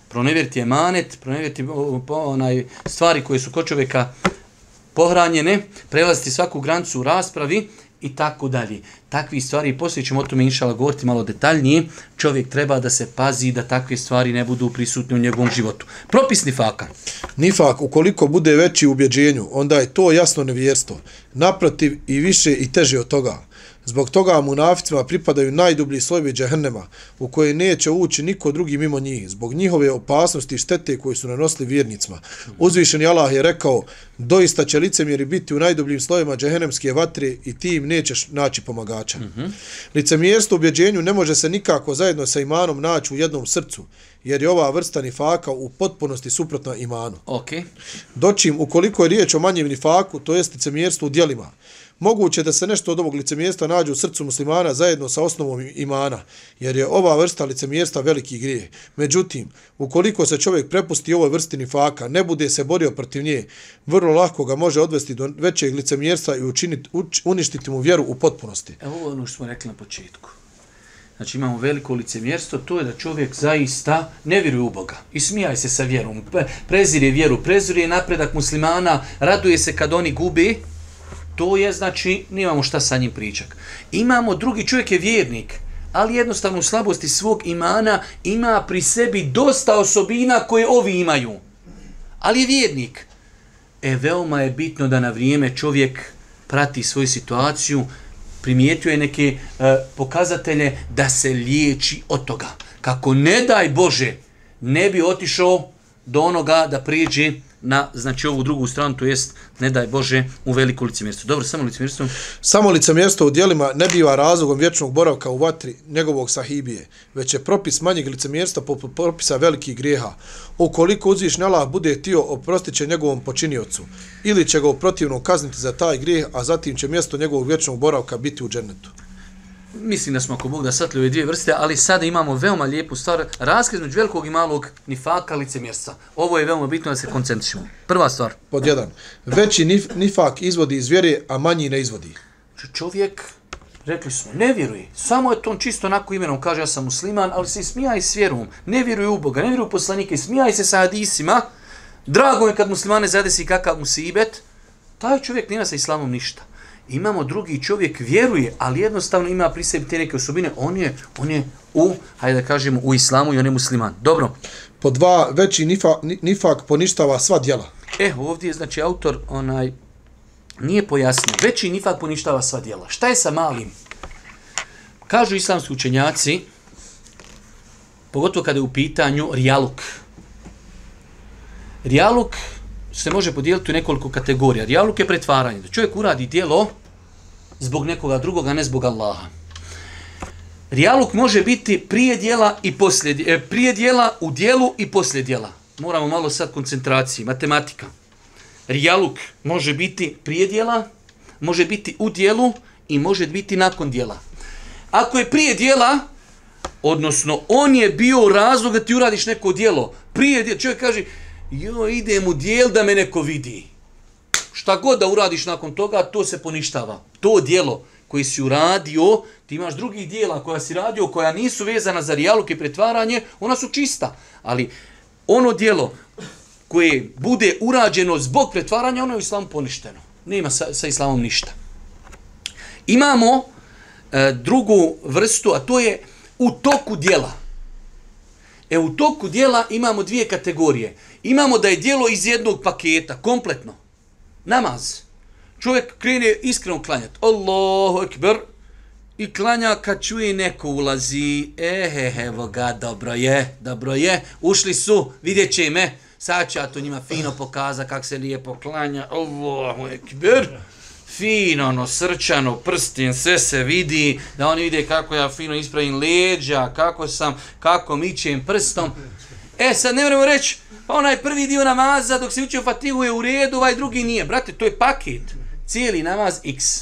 pronevjeriti emanet, pronevjeriti onaj stvari koje su kod čovjeka pohranjene, prelaziti svaku granicu u raspravi i tako dalje. Takvi stvari, poslije ćemo o tome inšala govoriti malo detaljnije, čovjek treba da se pazi da takve stvari ne budu prisutne u njegovom životu. Propis nifaka. Nifak, ukoliko bude veći u ubjeđenju, onda je to jasno nevjerstvo. Naprotiv i više i teže od toga. Zbog toga munaficima pripadaju najdublji slojevi džehennema, u koje neće ući niko drugi mimo njih, zbog njihove opasnosti i štete koje su nanosili vjernicima. Uzvišeni Allah je rekao, doista će licemjeri biti u najdubljim slojevima džehennemske vatre i ti im nećeš naći pomagača. Mm -hmm. Licemjerstvo u objeđenju ne može se nikako zajedno sa imanom naći u jednom srcu, jer je ova vrsta nifaka u potpunosti suprotna imanu. Okay. Dočim, ukoliko je riječ o manjem nifaku, to jest licemjerstvo u dijelima, moguće da se nešto od ovog licemjerstva nađe u srcu muslimana zajedno sa osnovom imana, jer je ova vrsta licemjerstva veliki grije. Međutim, ukoliko se čovjek prepusti ovoj vrsti nifaka, ne bude se borio protiv nje, vrlo lako ga može odvesti do većeg licemjerstva i učiniti, uč, uništiti mu vjeru u potpunosti. Evo ovo ono što smo rekli na početku. Znači imamo veliko licemjerstvo, to je da čovjek zaista ne vjeruje u Boga. I smijaj se sa vjerom, prezire vjeru, prezire napredak muslimana, raduje se kad oni gubi, To je, znači, nemamo šta sa njim pričak. Imamo, drugi čovjek je vjernik, ali jednostavno u slabosti svog imana ima pri sebi dosta osobina koje ovi imaju. Ali je vjernik. E, veoma je bitno da na vrijeme čovjek prati svoju situaciju, primijetio je neke e, pokazatelje da se liječi od toga. Kako ne daj Bože, ne bi otišao do onoga da priđe na znači ovu drugu stranu, to jest, ne daj Bože, u veliko licemjerstvo. Dobro, samo licemjerstvo? Samo licemjerstvo u dijelima ne biva razlogom vječnog boravka u vatri njegovog sahibije, već je propis manjeg licemjerstva poput propisa velikih grijeha. Ukoliko uzviš Allah bude tio, oprostit će njegovom počiniocu ili će ga u protivnom kazniti za taj grijeh, a zatim će mjesto njegovog vječnog boravka biti u džennetu mislim da smo ako Bog da satli ove dvije vrste, ali sada imamo veoma lijepu stvar, raskaz među velikog i malog nifaka licemjerstva. Ovo je veoma bitno da se koncentrišemo. Prva stvar. Pod jedan. Veći nif, nifak izvodi iz vjere, a manji ne izvodi. Čovjek, rekli smo, ne vjeruje. Samo je to on čisto onako imenom kaže ja sam musliman, ali se smijaj s vjerom. Ne vjeruje u Boga, ne vjeruje u poslanike, smijaj se sa hadisima. Drago je kad muslimane zadesi kakav musibet. Taj čovjek nema sa islamom ništa imamo drugi čovjek vjeruje, ali jednostavno ima pri sebi te neke osobine, on je, on je u, hajde da kažemo, u islamu i on je musliman. Dobro. Po dva, veći nifa, nifak poništava sva djela. E, ovdje je, znači, autor, onaj, nije pojasnio, veći nifak poništava sva djela. Šta je sa malim? Kažu islamski učenjaci, pogotovo kada je u pitanju rijaluk. Rijaluk se može podijeliti u nekoliko kategorija. Rijaluk je pretvaranje. Da čovjek uradi dijelo, zbog nekoga drugoga, ne zbog Allaha. Rijaluk može biti prije dijela i poslije e, prije dijela u dijelu i poslije dijela. Moramo malo sad koncentraciji, matematika. Rijaluk može biti prije dijela, može biti u dijelu i može biti nakon dijela. Ako je prije dijela, odnosno on je bio razlog da ti uradiš neko dijelo, prije dijela, čovjek kaže, jo, idem u dijel da me neko vidi šta god da uradiš nakon toga, to se poništava. To dijelo koje si uradio, ti imaš drugih dijela koja si radio, koja nisu vezana za rijaluk i pretvaranje, ona su čista. Ali ono dijelo koje bude urađeno zbog pretvaranja, ono je u islamu poništeno. Nema sa, sa islamom ništa. Imamo e, drugu vrstu, a to je u toku dijela. E, u toku dijela imamo dvije kategorije. Imamo da je dijelo iz jednog paketa, kompletno namaz. Čovjek krene iskreno klanjati. Allahu ekber. I klanja kad čuje neko ulazi. Eh, eh, Ehe, evo ga, dobro je, dobro je. Ušli su, vidjet će me. Sad ću ja to njima fino pokaza kak se lijepo klanja. Allahu ekber. Fino, ono, srčano, prstin, sve se vidi. Da oni vide kako ja fino ispravim leđa, kako sam, kako mićem prstom. E, sad ne moramo reći, Pa onaj prvi dio namaza dok se učio fatihu je u redu, ovaj drugi nije. Brate, to je paket. Cijeli namaz x.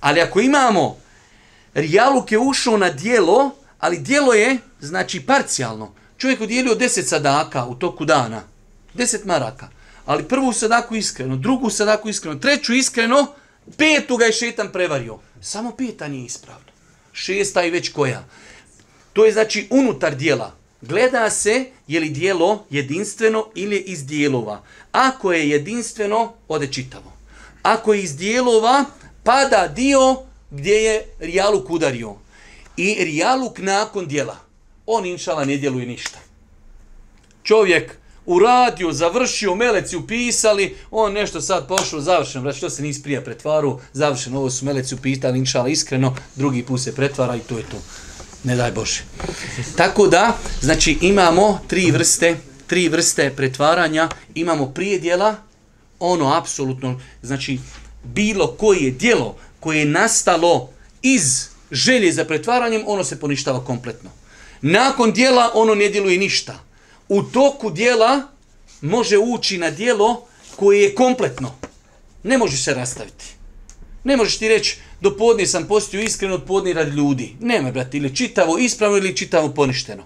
Ali ako imamo rijaluk je ušao na dijelo, ali dijelo je, znači, parcijalno. Čovjek udjelio deset sadaka u toku dana. Deset maraka. Ali prvu sadaku iskreno, drugu sadaku iskreno, treću iskreno, petu ga je šetan prevario. Samo peta nije ispravna. Šesta i već koja. To je znači unutar dijela gleda se je li dijelo jedinstveno ili je iz dijelova. Ako je jedinstveno, ode čitavo. Ako je iz dijelova, pada dio gdje je rijaluk udario. I rijaluk nakon dijela. On inšala ne djeluje ništa. Čovjek uradio, završio, meleci upisali, on nešto sad pošao, završen, brać, što se nis prija pretvaru, završen, ovo su meleci upisali, inšala, iskreno, drugi put se pretvara i to je to. Ne daj Bože. Tako da, znači, imamo tri vrste, tri vrste pretvaranja, imamo prije dijela, ono apsolutno, znači, bilo koje dijelo koje je nastalo iz želje za pretvaranjem, ono se poništava kompletno. Nakon dijela, ono ne djeluje ništa u toku dijela može ući na dijelo koje je kompletno. Ne može se rastaviti. Ne možeš ti reći, do podnije sam postio iskreno, od podnije radi ljudi. Nema, brati, ili čitavo ispravno ili čitavo poništeno.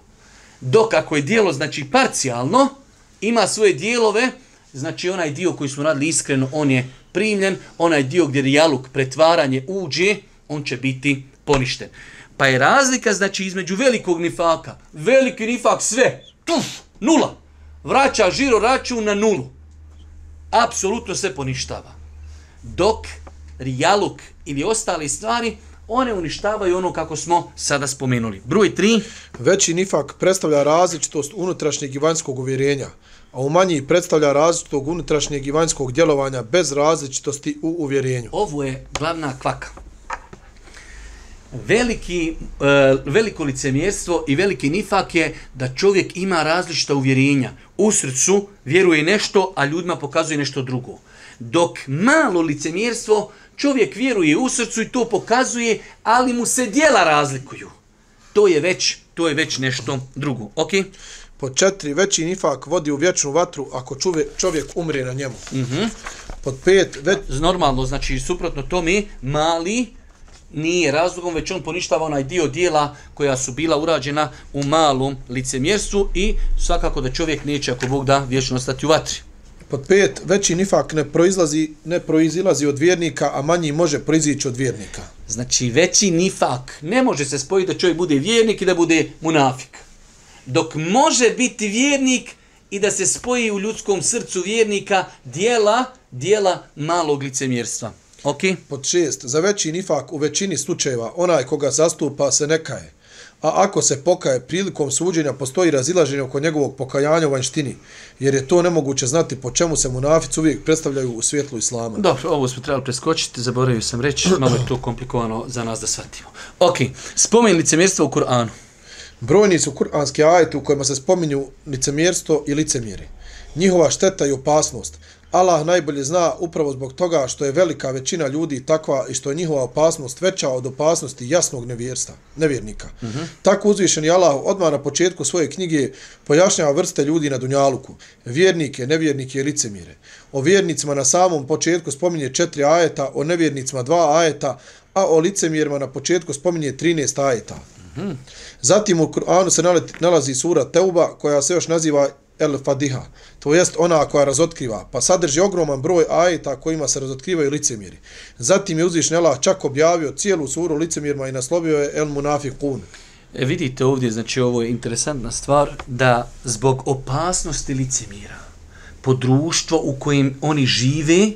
Dok ako je dijelo, znači parcijalno, ima svoje dijelove, znači onaj dio koji smo radili iskreno, on je primljen, onaj dio gdje rijaluk, pretvaranje uđe, on će biti poništen. Pa je razlika, znači, između velikog nifaka, veliki nifak sve, tuf, Nula. Vraća žiro račun na nulu. Apsolutno se poništava. Dok rijaluk ili ostale stvari, one uništavaju ono kako smo sada spomenuli. Broj 3. Veći nifak predstavlja različitost unutrašnjeg i vanjskog uvjerenja, a u manji predstavlja različitog unutrašnjeg i vanjskog djelovanja bez različitosti u uvjerenju. Ovo je glavna kvaka veliki, uh, veliko licemjerstvo i veliki nifak je da čovjek ima različita uvjerenja. U srcu vjeruje nešto, a ljudima pokazuje nešto drugo. Dok malo licemjerstvo, čovjek vjeruje u srcu i to pokazuje, ali mu se dijela razlikuju. To je već, to je već nešto drugo. Ok? Pod četiri, veći nifak vodi u vječnu vatru ako čovjek, čovjek umre na njemu. Mhm. -huh. Pod pet, već... Normalno, znači, suprotno tome, mali nije razlogom, već on poništava onaj dio dijela koja su bila urađena u malom licemjerstvu i svakako da čovjek neće, ako Bog da, vječno ostati u vatri. Pod pet, veći nifak ne proizlazi, ne proizilazi od vjernika, a manji može proizići od vjernika. Znači, veći nifak ne može se spojiti da čovjek bude vjernik i da bude munafik. Dok može biti vjernik i da se spoji u ljudskom srcu vjernika dijela, dijela malog licemjerstva. Ok. Pod šest, za veći nifak u većini slučajeva onaj koga zastupa se nekaje. A ako se pokaje prilikom suđenja postoji razilaženje oko njegovog pokajanja u vanštini, jer je to nemoguće znati po čemu se munafici uvijek predstavljaju u svjetlu islama. Dobro, ovo smo trebali preskočiti, zaboravio sam reći, malo je to komplikovano za nas da shvatimo. Ok, spomen licemjerstvo u Kur'anu. Brojni su kur'anski ajeti u kojima se spominju licemjerstvo i licemjeri. Njihova šteta i opasnost, Allah najbolje zna upravo zbog toga što je velika većina ljudi takva i što je njihova opasnost veća od opasnosti jasnog nevjersta, nevjernika. Mm -hmm. Tako uzvišeni Allah odmah na početku svoje knjige pojašnjava vrste ljudi na Dunjaluku, vjernike, nevjernike i licemire. O vjernicima na samom početku spominje četiri ajeta, o nevjernicima dva ajeta, a o licemirima na početku spominje 13 ajeta. Mm -hmm. Zatim u Kur'anu se nalazi sura Teuba koja se još naziva El Fadiha, to jest ona koja razotkriva, pa sadrži ogroman broj ajeta kojima se razotkrivaju licemiri. Zatim je uzvišnji Allah čak objavio cijelu suru licemirima i naslovio je El Munafiqun. E, vidite ovdje, znači ovo je interesantna stvar, da zbog opasnosti licemira, po društvo u kojem oni žive,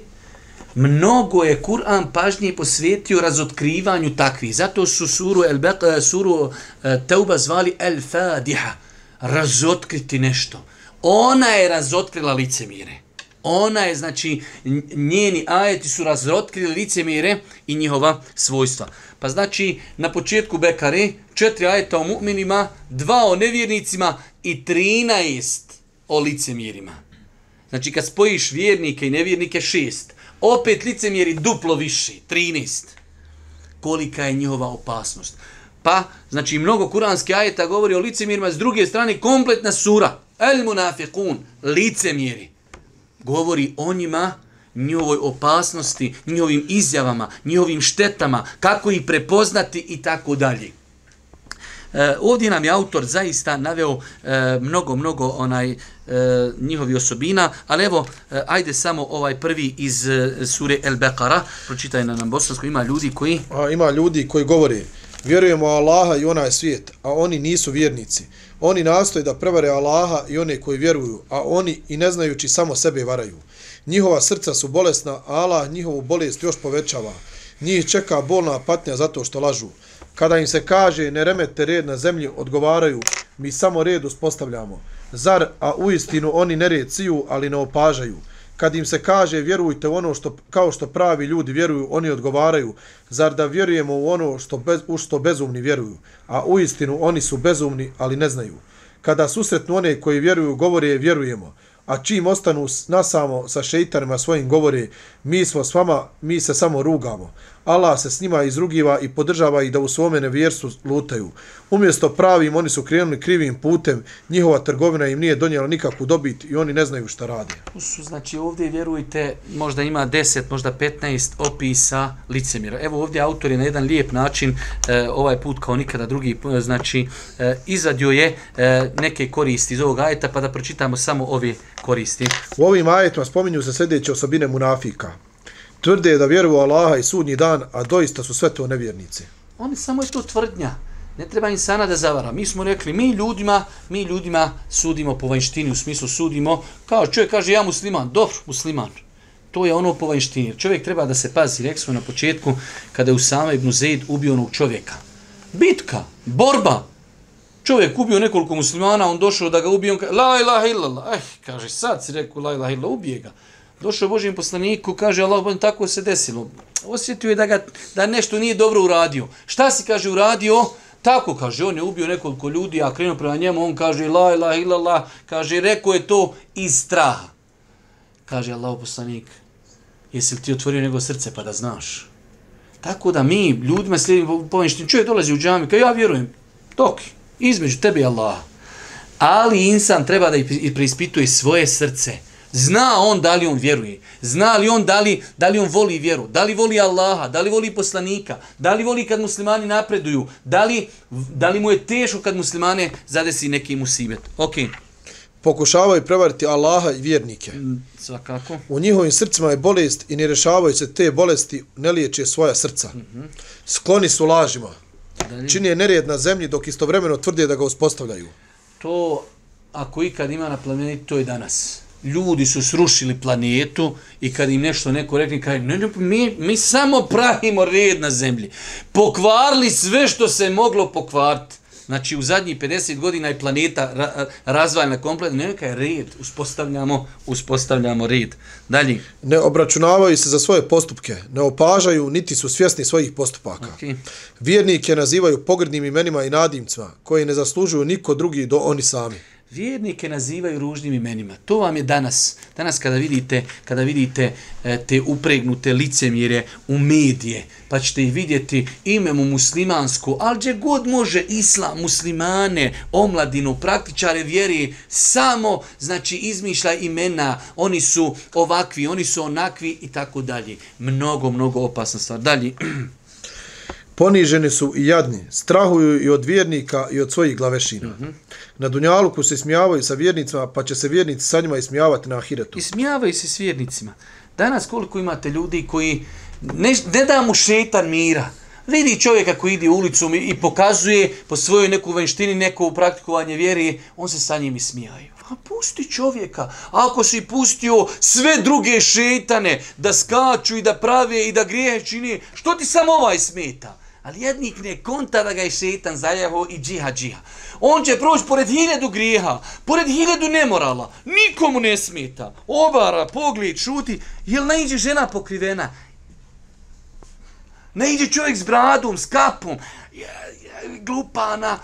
mnogo je Kur'an pažnje posvetio razotkrivanju takvih. Zato su suru, El Beqa, suru e, Teuba zvali El Fadiha, razotkriti nešto ona je razotkrila licemire. Ona je, znači, njeni ajeti su razotkrili licemire i njihova svojstva. Pa znači, na početku Bekare, četiri ajeta o mu'minima, dva o nevjernicima i trinaest o licemirima. Znači, kad spojiš vjernike i nevjernike, šest. Opet licemiri duplo više, trinest. Kolika je njihova opasnost. Pa, znači, mnogo kuranske ajeta govori o licemirima, s druge strane, kompletna sura. El munafiqun, licemjeri, govori o njima, njihovoj opasnosti, njihovim izjavama, njihovim štetama, kako ih prepoznati i tako dalje. E, ovdje nam je autor zaista naveo e, mnogo, mnogo onaj e, njihovi osobina, ali evo, e, ajde samo ovaj prvi iz e, sure El Bekara, pročitaj na nam bosansko, ima ljudi koji... A, ima ljudi koji govori, vjerujemo Allaha i onaj svijet, a oni nisu vjernici. Oni nastoje da prevare Allaha i one koji vjeruju, a oni i ne znajući samo sebe varaju. Njihova srca su bolesna, a Allah njihovu bolest još povećava. Njih čeka bolna patnja zato što lažu. Kada im se kaže ne remete red na zemlji, odgovaraju, mi samo red uspostavljamo. Zar, a u istinu oni nered ciju, ali ne opažaju. Kad im se kaže vjerujte u ono što, kao što pravi ljudi vjeruju, oni odgovaraju. Zar da vjerujemo u ono što, bez, u što bezumni vjeruju? A u istinu oni su bezumni, ali ne znaju. Kada susretnu one koji vjeruju, govore vjerujemo a čim ostanu nasamo sa šeitanima svojim govore, mi smo s vama, mi se samo rugamo. Allah se s njima izrugiva i podržava ih da u svome nevjerstvu lutaju. Umjesto pravim, oni su krenuli krivim putem, njihova trgovina im nije donijela nikakvu dobit i oni ne znaju šta rade. Su, znači ovdje vjerujte, možda ima 10, možda 15 opisa licemira. Evo ovdje autor je na jedan lijep način, e, ovaj put kao nikada drugi, znači e, izadio je e, neke koristi iz ovog ajeta, pa da pročitamo samo ove koristi. U ovim ajetima spominju se sljedeće osobine munafika tvrde da vjeruju Allaha i sudnji dan, a doista su sve to nevjernici. Oni samo je to tvrdnja. Ne treba insana da zavara. Mi smo rekli, mi ljudima, mi ljudima sudimo po vanjštini, u smislu sudimo, kao čovjek kaže, ja musliman, dobro, musliman. To je ono po vanjštini. Čovjek treba da se pazi, rekli smo na početku, kada je Usama ibn Zaid ubio onog čovjeka. Bitka, borba. Čovjek ubio nekoliko muslimana, on došao da ga ubije, on kaže, la ilaha illallah. Eh, kaže, sad si rekao, la ilaha illallah, ubije ga došao Božijem poslaniku, kaže Allah, tako se desilo. Osjetio je da, ga, da nešto nije dobro uradio. Šta si, kaže, uradio? Tako, kaže, on je ubio nekoliko ljudi, a krenuo prema njemu, on kaže, la ilaha illallah, kaže, rekao je to iz straha. Kaže Allah poslanik, jesi li ti otvorio nego srce pa da znaš? Tako da mi, ljudima slijedimo povinštini, čovjek dolazi u džami, kao ja vjerujem, tok, između tebe i Allaha. Ali insan treba da i preispituje svoje srce. Zna on da li on vjeruje. Zna li on da li, da li on voli vjeru. Da li voli Allaha. Da li voli poslanika. Da li voli kad muslimani napreduju. Da li, da li mu je teško kad muslimane zadesi neki musibet. Ok. Pokušavaju prevariti Allaha i vjernike. Mm, svakako. U njihovim srcima je bolest i ne rešavaju se te bolesti, ne liječe svoja srca. Mm -hmm. Skloni su lažima. Dalje. Čini je nerijed na zemlji dok istovremeno tvrde da ga uspostavljaju. To, ako ikad ima na planeti, to je danas ljudi su srušili planetu i kad im nešto neko rekne, kaj, ne, ne, mi, mi samo pravimo red na zemlji. Pokvarili sve što se moglo pokvariti. Znači, u zadnjih 50 godina je planeta ra, razvajena kompletno. Ne, nekaj red, uspostavljamo, uspostavljamo red. Dalje. Ne obračunavaju se za svoje postupke, ne opažaju, niti su svjesni svojih postupaka. Okay. Vjernike nazivaju pogrdnim imenima i nadimcima, koji ne zaslužuju niko drugi do oni sami vjernike nazivaju ružnim imenima. To vam je danas. Danas kada vidite, kada vidite e, te upregnute licemjere u medije, pa ćete ih vidjeti ime mu muslimansko, ali gdje god može islam, muslimane, omladinu, praktičare vjeri, samo, znači, izmišlja imena, oni su ovakvi, oni su onakvi i tako dalje. Mnogo, mnogo opasna stvar. Dalje. Poniženi su i jadni, strahuju i od vjernika i od svojih glavešina. Mm -hmm. Na Dunjaluku se smijavaju sa vjernicima, pa će se vjernici sa njima ismijavati na Ahiretu. Ismijavaju se s vjernicima. Danas koliko imate ljudi koji ne, ne da mu šetan mira, vidi čovjeka koji ide ulicom i pokazuje po svojoj neku venštini, neko praktikovanje vjeri, on se sa njim ismijaju. A pusti čovjeka. Ako si pustio sve druge šetane da skaču i da prave i da grijehe čini, što ti samo ovaj smeta? Ali jednik ne konta da ga je šetan zajaho i džiha džiha. On će proći pored hiljadu grijeha, pored hiljadu nemorala. Nikomu ne smeta. Obara, pogled, šuti. Jel ne iđe žena pokrivena? Ne iđe čovjek s bradom, s kapom. Glupana.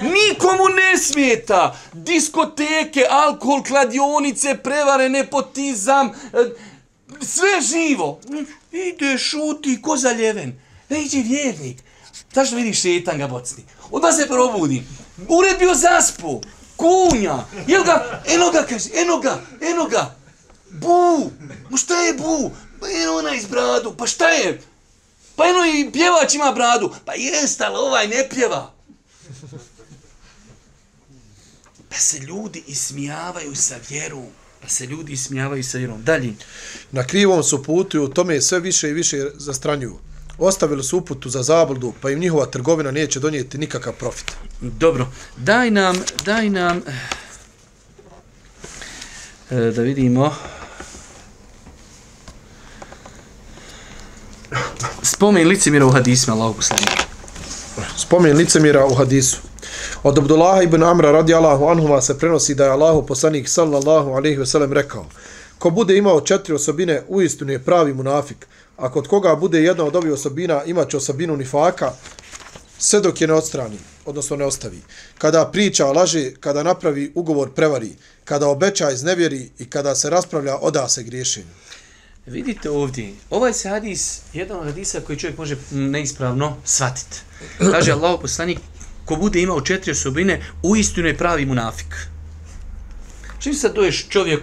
Nikomu ne smeta. Diskoteke, alkohol, kladionice, prevare, nepotizam. E, sve živo. Ide, šuti, ko zaljeven. Ne iđe vjernik. Zašto vidiš šetan ga bocni? Onda se probudi. Ured bio zaspu. Kunja. Jel ga? Eno ga kaže. Eno ga. Eno ga. Bu. Ma šta je bu? Pa eno ona iz bradu. Pa šta je? Pa eno i pjevač ima bradu. Pa jest, ali ovaj ne pjeva. Pa se ljudi ismijavaju sa vjerom. Pa se ljudi ismijavaju sa vjerom. Dalje. Na krivom su putu i u tome sve više i više zastranjuju ostavili su uputu za zabludu, pa im njihova trgovina neće donijeti nikakav profit. Dobro, daj nam, daj nam, e, da vidimo, spomen licemira u hadisma, Allah poslanika. Spomen licemira u hadisu. Od Abdullaha ibn Amra radijallahu anhuma se prenosi da je Allahu poslanik sallallahu alaihi ve sellem rekao Ko bude imao četiri osobine, uistinu je pravi munafik. A kod koga bude jedna od ovih osobina, imaće osobinu nifaka, sve dok je ne odstrani, odnosno ne ostavi. Kada priča, laže, kada napravi ugovor, prevari, kada obeća, iznevjeri i kada se raspravlja, oda se griješenju. Vidite ovdje, ovaj se hadis, jedan od hadisa koji čovjek može neispravno shvatiti. Kaže Allah poslanik, ko bude imao četiri osobine, uistinu je pravi munafik. Čim sad doješ čovjek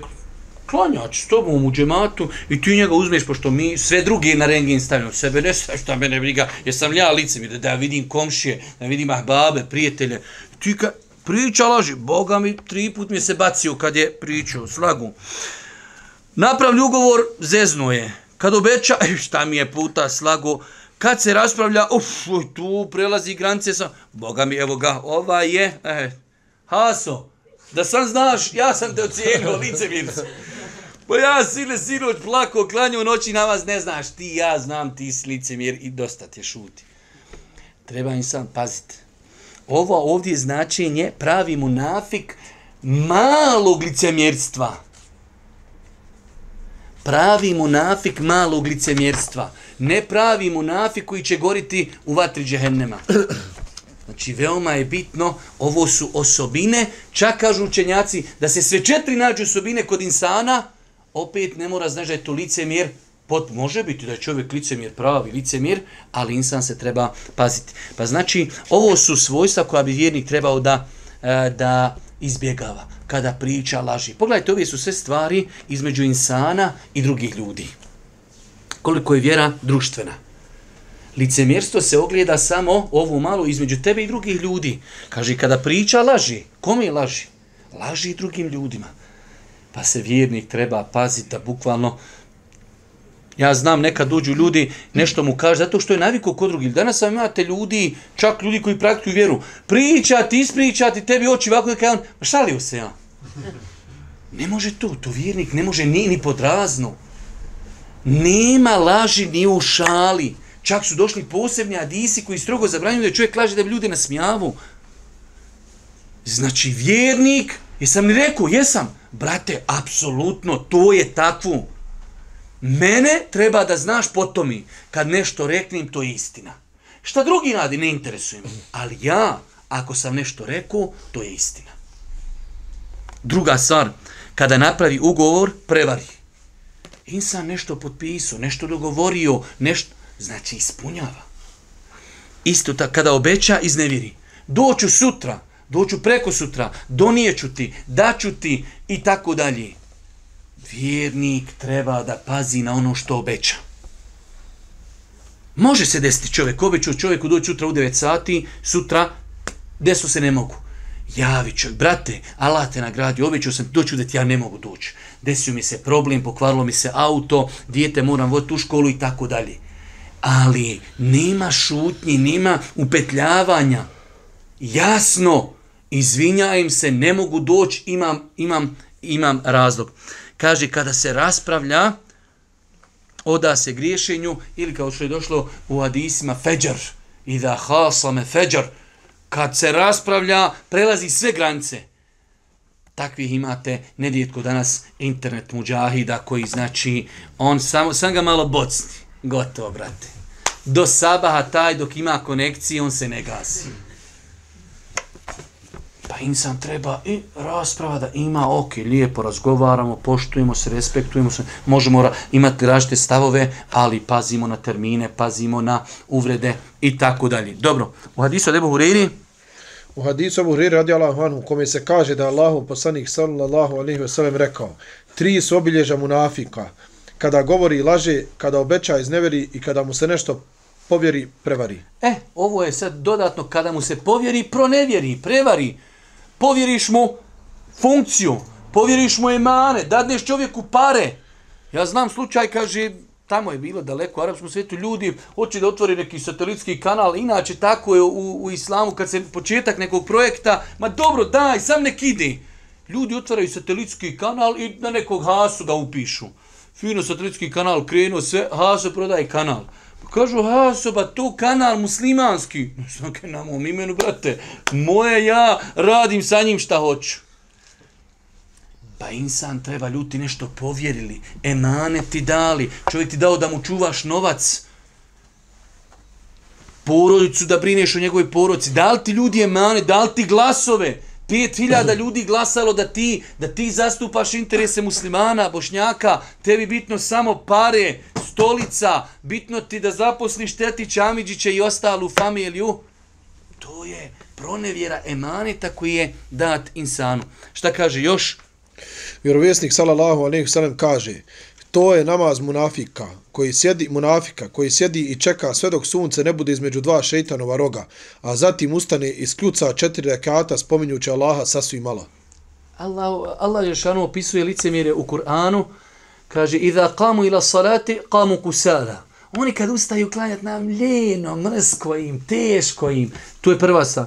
klanjač s tobom u džematu i ti njega uzmeš, pošto mi sve druge na rengin stavljamo sebe ne sve šta mene briga, jer sam ja lice mi da, da vidim komšije, da vidim ahbabe, prijatelje. Ti ka, priča laži, Boga mi tri put mi se bacio kad je pričao, slagu. Napravlj ugovor, zezno je. Kad obeća, e, šta mi je puta slago, kad se raspravlja, uf, tu prelazi granice sa, Boga mi, evo ga, ova je, eh, Haso, da sam znaš, ja sam te ocijenio, lice mi Pa ja sile sinoć plako, klanju noći na vas, ne znaš, ti ja znam, ti si licemjer i dosta te šuti. Treba im sam paziti. Ovo ovdje značenje pravi munafik malog licemjerstva. Pravi munafik malog licemjerstva. Ne pravi munafik koji će goriti u vatri džehennema. Znači, veoma je bitno, ovo su osobine, čak kažu učenjaci, da se sve četiri nađu osobine kod insana, opet ne mora znaš da je to licemjer, pot, može biti da je čovjek licemjer, pravi licemjer, ali insan se treba paziti. Pa znači, ovo su svojstva koja bi vjernik trebao da, e, da izbjegava kada priča laži. Pogledajte, ove su sve stvari između insana i drugih ljudi. Koliko je vjera društvena. Licemjerstvo se ogleda samo ovu malo između tebe i drugih ljudi. Kaže, kada priča laži, kome laži? Laži drugim ljudima. Pa se vjernik treba paziti da bukvalno Ja znam, nekad dođu ljudi, nešto mu kaže, zato što je naviko kod drugih. Danas sam imate ljudi, čak ljudi koji praktikuju vjeru, pričati, ispričati, tebi oči ovako, kaj on, šalio se ja. Ne može to, to vjernik ne može ni, ni podrazno. Nema laži ni u šali. Čak su došli posebni adisi koji strogo zabranjuju da čovjek laže da bi ljudi nasmijavu. Znači, vjernik, jesam li rekao, jesam, brate, apsolutno, to je takvo. Mene treba da znaš potomi, kad nešto reknem, to je istina. Šta drugi radi, ne interesuje me. Ali ja, ako sam nešto rekao, to je istina. Druga stvar, kada napravi ugovor, prevari. Insan nešto potpisao, nešto dogovorio, nešto, znači ispunjava. Isto tako, kada obeća, izneviri. Doću sutra, doću preko sutra, donijeću ti, daću ti i tako dalje. Vjernik treba da pazi na ono što obeća. Može se desiti čovjek, obećao čovjeku doći sutra u 9 sati, sutra desu se ne mogu. Javi čovjek, brate, Allah te nagradi, obećao sam doći da ti ja ne mogu doći. Desio mi se problem, pokvarilo mi se auto, dijete moram voditi u školu i tako dalje. Ali nema šutnji, nema upetljavanja. Jasno, izvinjajem se, ne mogu doći, imam, imam, imam razlog. Kaže, kada se raspravlja, oda se griješenju, ili kao što je došlo u hadisima, feđar, i da hasame feđar, kad se raspravlja, prelazi sve granice. Takvih imate nedjetko danas internet muđahida koji znači, on samo, sam ga malo bocni. Gotovo, brate. Do sabaha taj dok ima konekcije, on se ne gasi. Pa insan treba i rasprava da ima, ok, lijepo razgovaramo, poštujemo se, respektujemo se, možemo imati različite stavove, ali pazimo na termine, pazimo na uvrede i tako dalje. Dobro, u hadisu Abu Huriri, U hadisu Abu Huriri radi Allahu anhu, kome se kaže da je Allahu poslanik sallallahu alaihi wasallam rekao, tri su obilježa munafika, kada govori i laže, kada obeća izneveri i kada mu se nešto povjeri, prevari. E, ovo je sad dodatno kada mu se povjeri, pronevjeri, prevari povjeriš mu funkciju, povjeriš mu emane, dadneš čovjeku pare. Ja znam slučaj, kaže, tamo je bilo daleko u arapskom svijetu, ljudi hoće da otvori neki satelitski kanal, inače tako je u, u islamu, kad se početak nekog projekta, ma dobro, daj, sam nek ide. Ljudi otvaraju satelitski kanal i na nekog hasu ga upišu. Fino satelitski kanal krenuo, sve, hasu prodaje kanal. Kažu, ha, soba, to kanal muslimanski. Znači, na mom imenu, brate, moje ja radim sa njim šta hoću. Pa insan treba ljuti nešto povjerili, emane ti dali, čovjek ti dao da mu čuvaš novac, porodicu da brineš o njegovoj porodici, da li ti ljudi emane, da li ti glasove, pet hiljada ljudi glasalo da ti, da ti zastupaš interese muslimana, bošnjaka, tebi bitno samo pare, stolica, bitno ti da zaposliš Tetić, Amidžića i ostalu familiju, to je pronevjera emaneta koji je dat insanu. Šta kaže još? Vjerovjesnik sallallahu alejhi ve sellem kaže: To je namaz munafika, koji sjedi munafika, koji sjedi i čeka sve dok sunce ne bude između dva šejtanova roga, a zatim ustane i skljuca četiri rekata spominjući Allaha sasvim malo. Allah, Allah je opisuje licemjere u Kur'anu, Kaže, iza qamu ila salati, qamu kusala. Oni kad ustaju klanjati nam ljeno, mrsko im, teško im. Tu je prva stvar.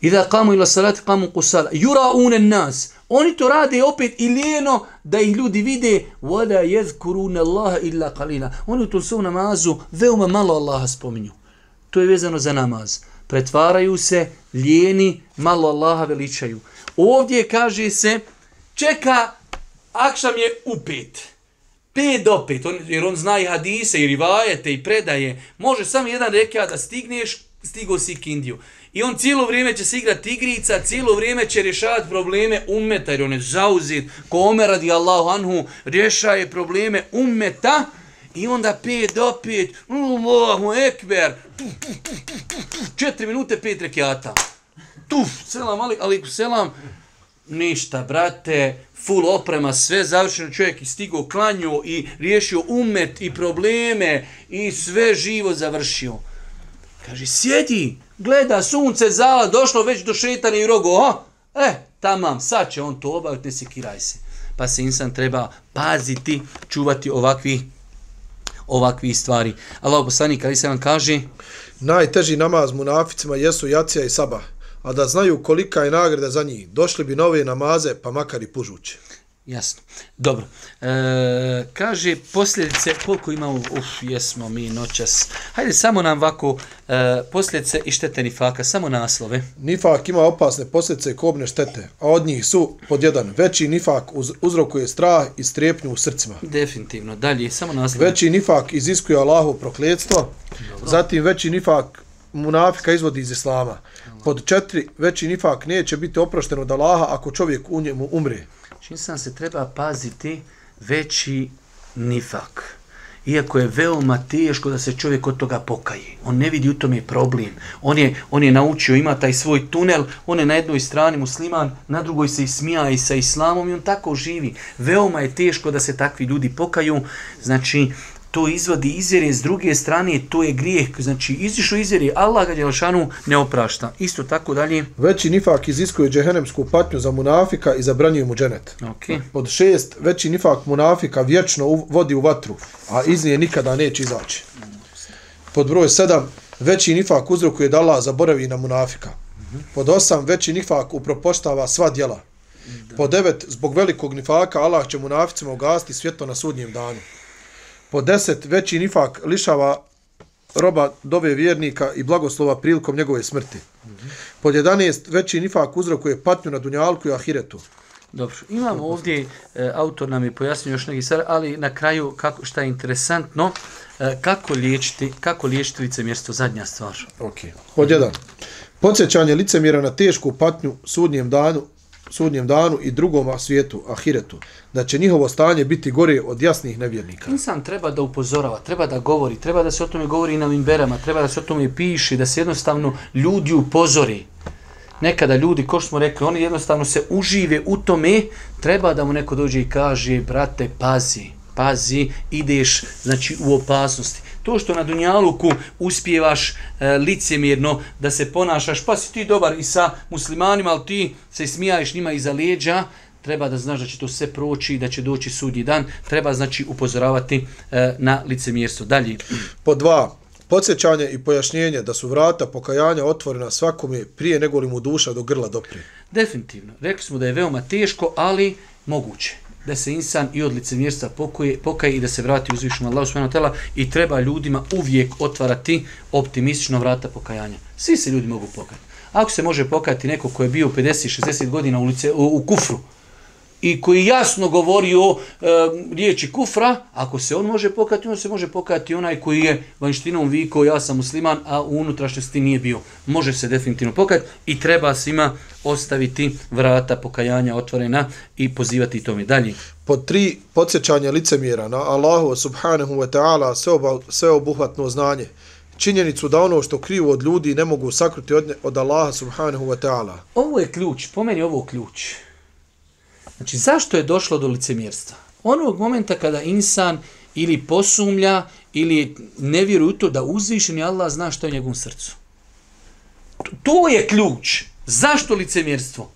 Iza qamu ila salati, qamu kusala. Jura unen nas. Oni to rade opet i ljeno da ih ljudi vide. Vada jezkurune Allaha illa qalila. Oni u tom svom namazu veoma malo Allaha spominju. To je vezano za namaz. Pretvaraju se, ljeni, malo Allaha veličaju. Ovdje kaže se, čeka, akšam je upet. pet. 5 do 5, on, jer on zna i hadise, i rivajete, i predaje, može samo jedan rekiat da stigneš, stigo si k Indiju. I on cijelo vrijeme će se igrati igrica, cijelo vrijeme će rješavati probleme ummeta, jer on je zauzit, ko ome radi Allahu anhu, rješaje probleme ummeta, i onda 5 do 5, Allahu ekber, 4 minute 5 rekiata. Tuf, selam, ali, ali selam, ništa, brate, full oprema, sve završeno, čovjek i stigo klanju i riješio umet i probleme i sve živo završio. Kaže, sjedi, gleda sunce, zala, došlo već do šetane i rogo, o, E, tamam, sad će on to obaviti, ne sekiraj se. Pa se insan treba paziti, čuvati ovakvi ovakvi stvari. Allah poslanik ali se nam kaže Najteži namaz munaficima jesu jacija i sabah, a da znaju kolika je nagrada za njih, došli bi nove namaze, pa makar i pužuće. Jasno. Dobro. E, kaže posljedice, koliko imamo, uf, jesmo mi noćas. Hajde, samo nam ovako e, posljedice i štete nifaka, samo naslove. Nifak ima opasne posljedice i kobne štete, a od njih su, pod jedan, veći nifak uz, uzrokuje strah i strepnju u srcima. Definitivno. Dalje, samo naslove. Veći nifak iziskuje Allahu prokljetstvo, zatim veći nifak munafika izvodi iz islama. Pod četiri, veći nifak neće biti oprošten od Allaha ako čovjek u njemu umre. Čim sam se treba paziti veći nifak. Iako je veoma teško da se čovjek od toga pokaje. On ne vidi u tome problem. On je, on je naučio, ima taj svoj tunel, on je na jednoj strani musliman, na drugoj se ismija i sa islamom i on tako živi. Veoma je teško da se takvi ljudi pokaju. Znači, to izvodi izvjere, s druge strane to je grijeh, znači izišao izvjere, Allah ga Đelšanu ne oprašta. Isto tako dalje. Veći nifak iziskuje džehennemsku patnju za munafika i zabranjuje mu dženet. Okay. Pod šest, veći nifak munafika vječno vodi u vatru, a iz nje nikada neće izaći. Pod broj sedam, veći nifak uzrokuje da Allah zaboravi na munafika. Pod osam, veći nifak upropoštava sva djela. Pod devet, zbog velikog nifaka Allah će munaficima ugasiti svjetlo na sudnjem danu. Po deset, veći nifak lišava roba dove vjernika i blagoslova prilikom njegove smrti. Pod 11, veći nifak uzrokuje patnju na dunjalku i ahiretu. Dobro, imamo ovdje, e, autor nam je pojasnio još neki stvari, ali na kraju kako, šta je interesantno, e, kako liječiti, kako liječiti licemjerstvo, zadnja stvar. Ok. Pod 1. Podsjećanje licemjera na tešku patnju sudnjem danu sudnjem danu i drugom svijetu, ahiretu, da će njihovo stanje biti gore od jasnih nevjernika. Insan treba da upozorava, treba da govori, treba da se o tome govori i na mimberama, treba da se o tome piše, da se jednostavno ljudi upozori. Nekada ljudi, ko što smo rekli, oni jednostavno se užive u tome, treba da mu neko dođe i kaže, brate, pazi, pazi, ideš znači, u opasnosti to što na Dunjaluku uspijevaš e, licemjerno da se ponašaš, pa si ti dobar i sa muslimanima, ali ti se smijaješ njima iza leđa, treba da znaš da će to sve proći, da će doći sudnji dan, treba znači upozoravati e, na licemjerstvo. Dalje. Po dva, podsjećanje i pojašnjenje da su vrata pokajanja otvorena svakome prije nego li mu duša do grla doprije. Definitivno. Rekli smo da je veoma teško, ali moguće da se insan i od licemjerstva pokoje, pokaje i da se vrati uzvišnom Allahu subhanahu wa ta'ala i treba ljudima uvijek otvarati optimistično vrata pokajanja. Svi se ljudi mogu pokajati. Ako se može pokajati neko ko je bio 50-60 godina u, lice, u, u kufru, i koji jasno govori o e, riječi kufra, ako se on može pokajati, on se može pokajati onaj koji je vanštinom viko, ja sam musliman, a u unutrašnjosti nije bio. Može se definitivno pokajati i treba svima ostaviti vrata pokajanja otvorena i pozivati to mi dalje. Po tri podsjećanja licemjera na Allahu subhanahu wa ta'ala sveobuhvatno znanje, činjenicu da ono što krivo od ljudi ne mogu sakruti od, od Allaha subhanahu wa ta'ala. Ovo je ključ, po meni ovo ključ. Znači, zašto je došlo do licemjerstva? Onog momenta kada insan ili posumlja ili ne vjeruje to da uzvišeni Allah zna što je u njegovom srcu. To je ključ. Zašto licemjerstvo?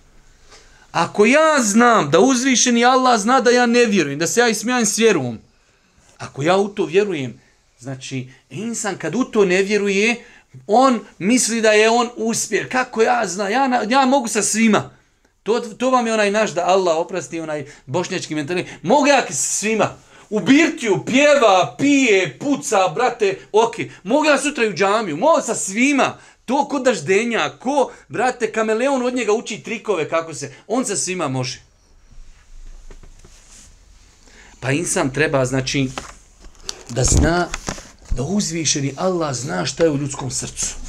Ako ja znam da uzvišeni Allah zna da ja ne vjerujem, da se ja ismijajem s vjerom, ako ja u to vjerujem, znači, insan kad u to ne vjeruje, on misli da je on uspjer. Kako ja znam? Ja, ja mogu sa svima. To, to vam je onaj naš da Allah oprosti, onaj bošnjački mentalitet. Mogu ja svima. U birtiju, pjeva, pije, puca, brate, ok. Mogu ja sutra i u džamiju. Mogu sa svima. To ko daždenja, ko, brate, kameleon od njega uči trikove kako se. On sa svima može. Pa insan treba, znači, da zna, da uzvišeni Allah zna šta je u ljudskom srcu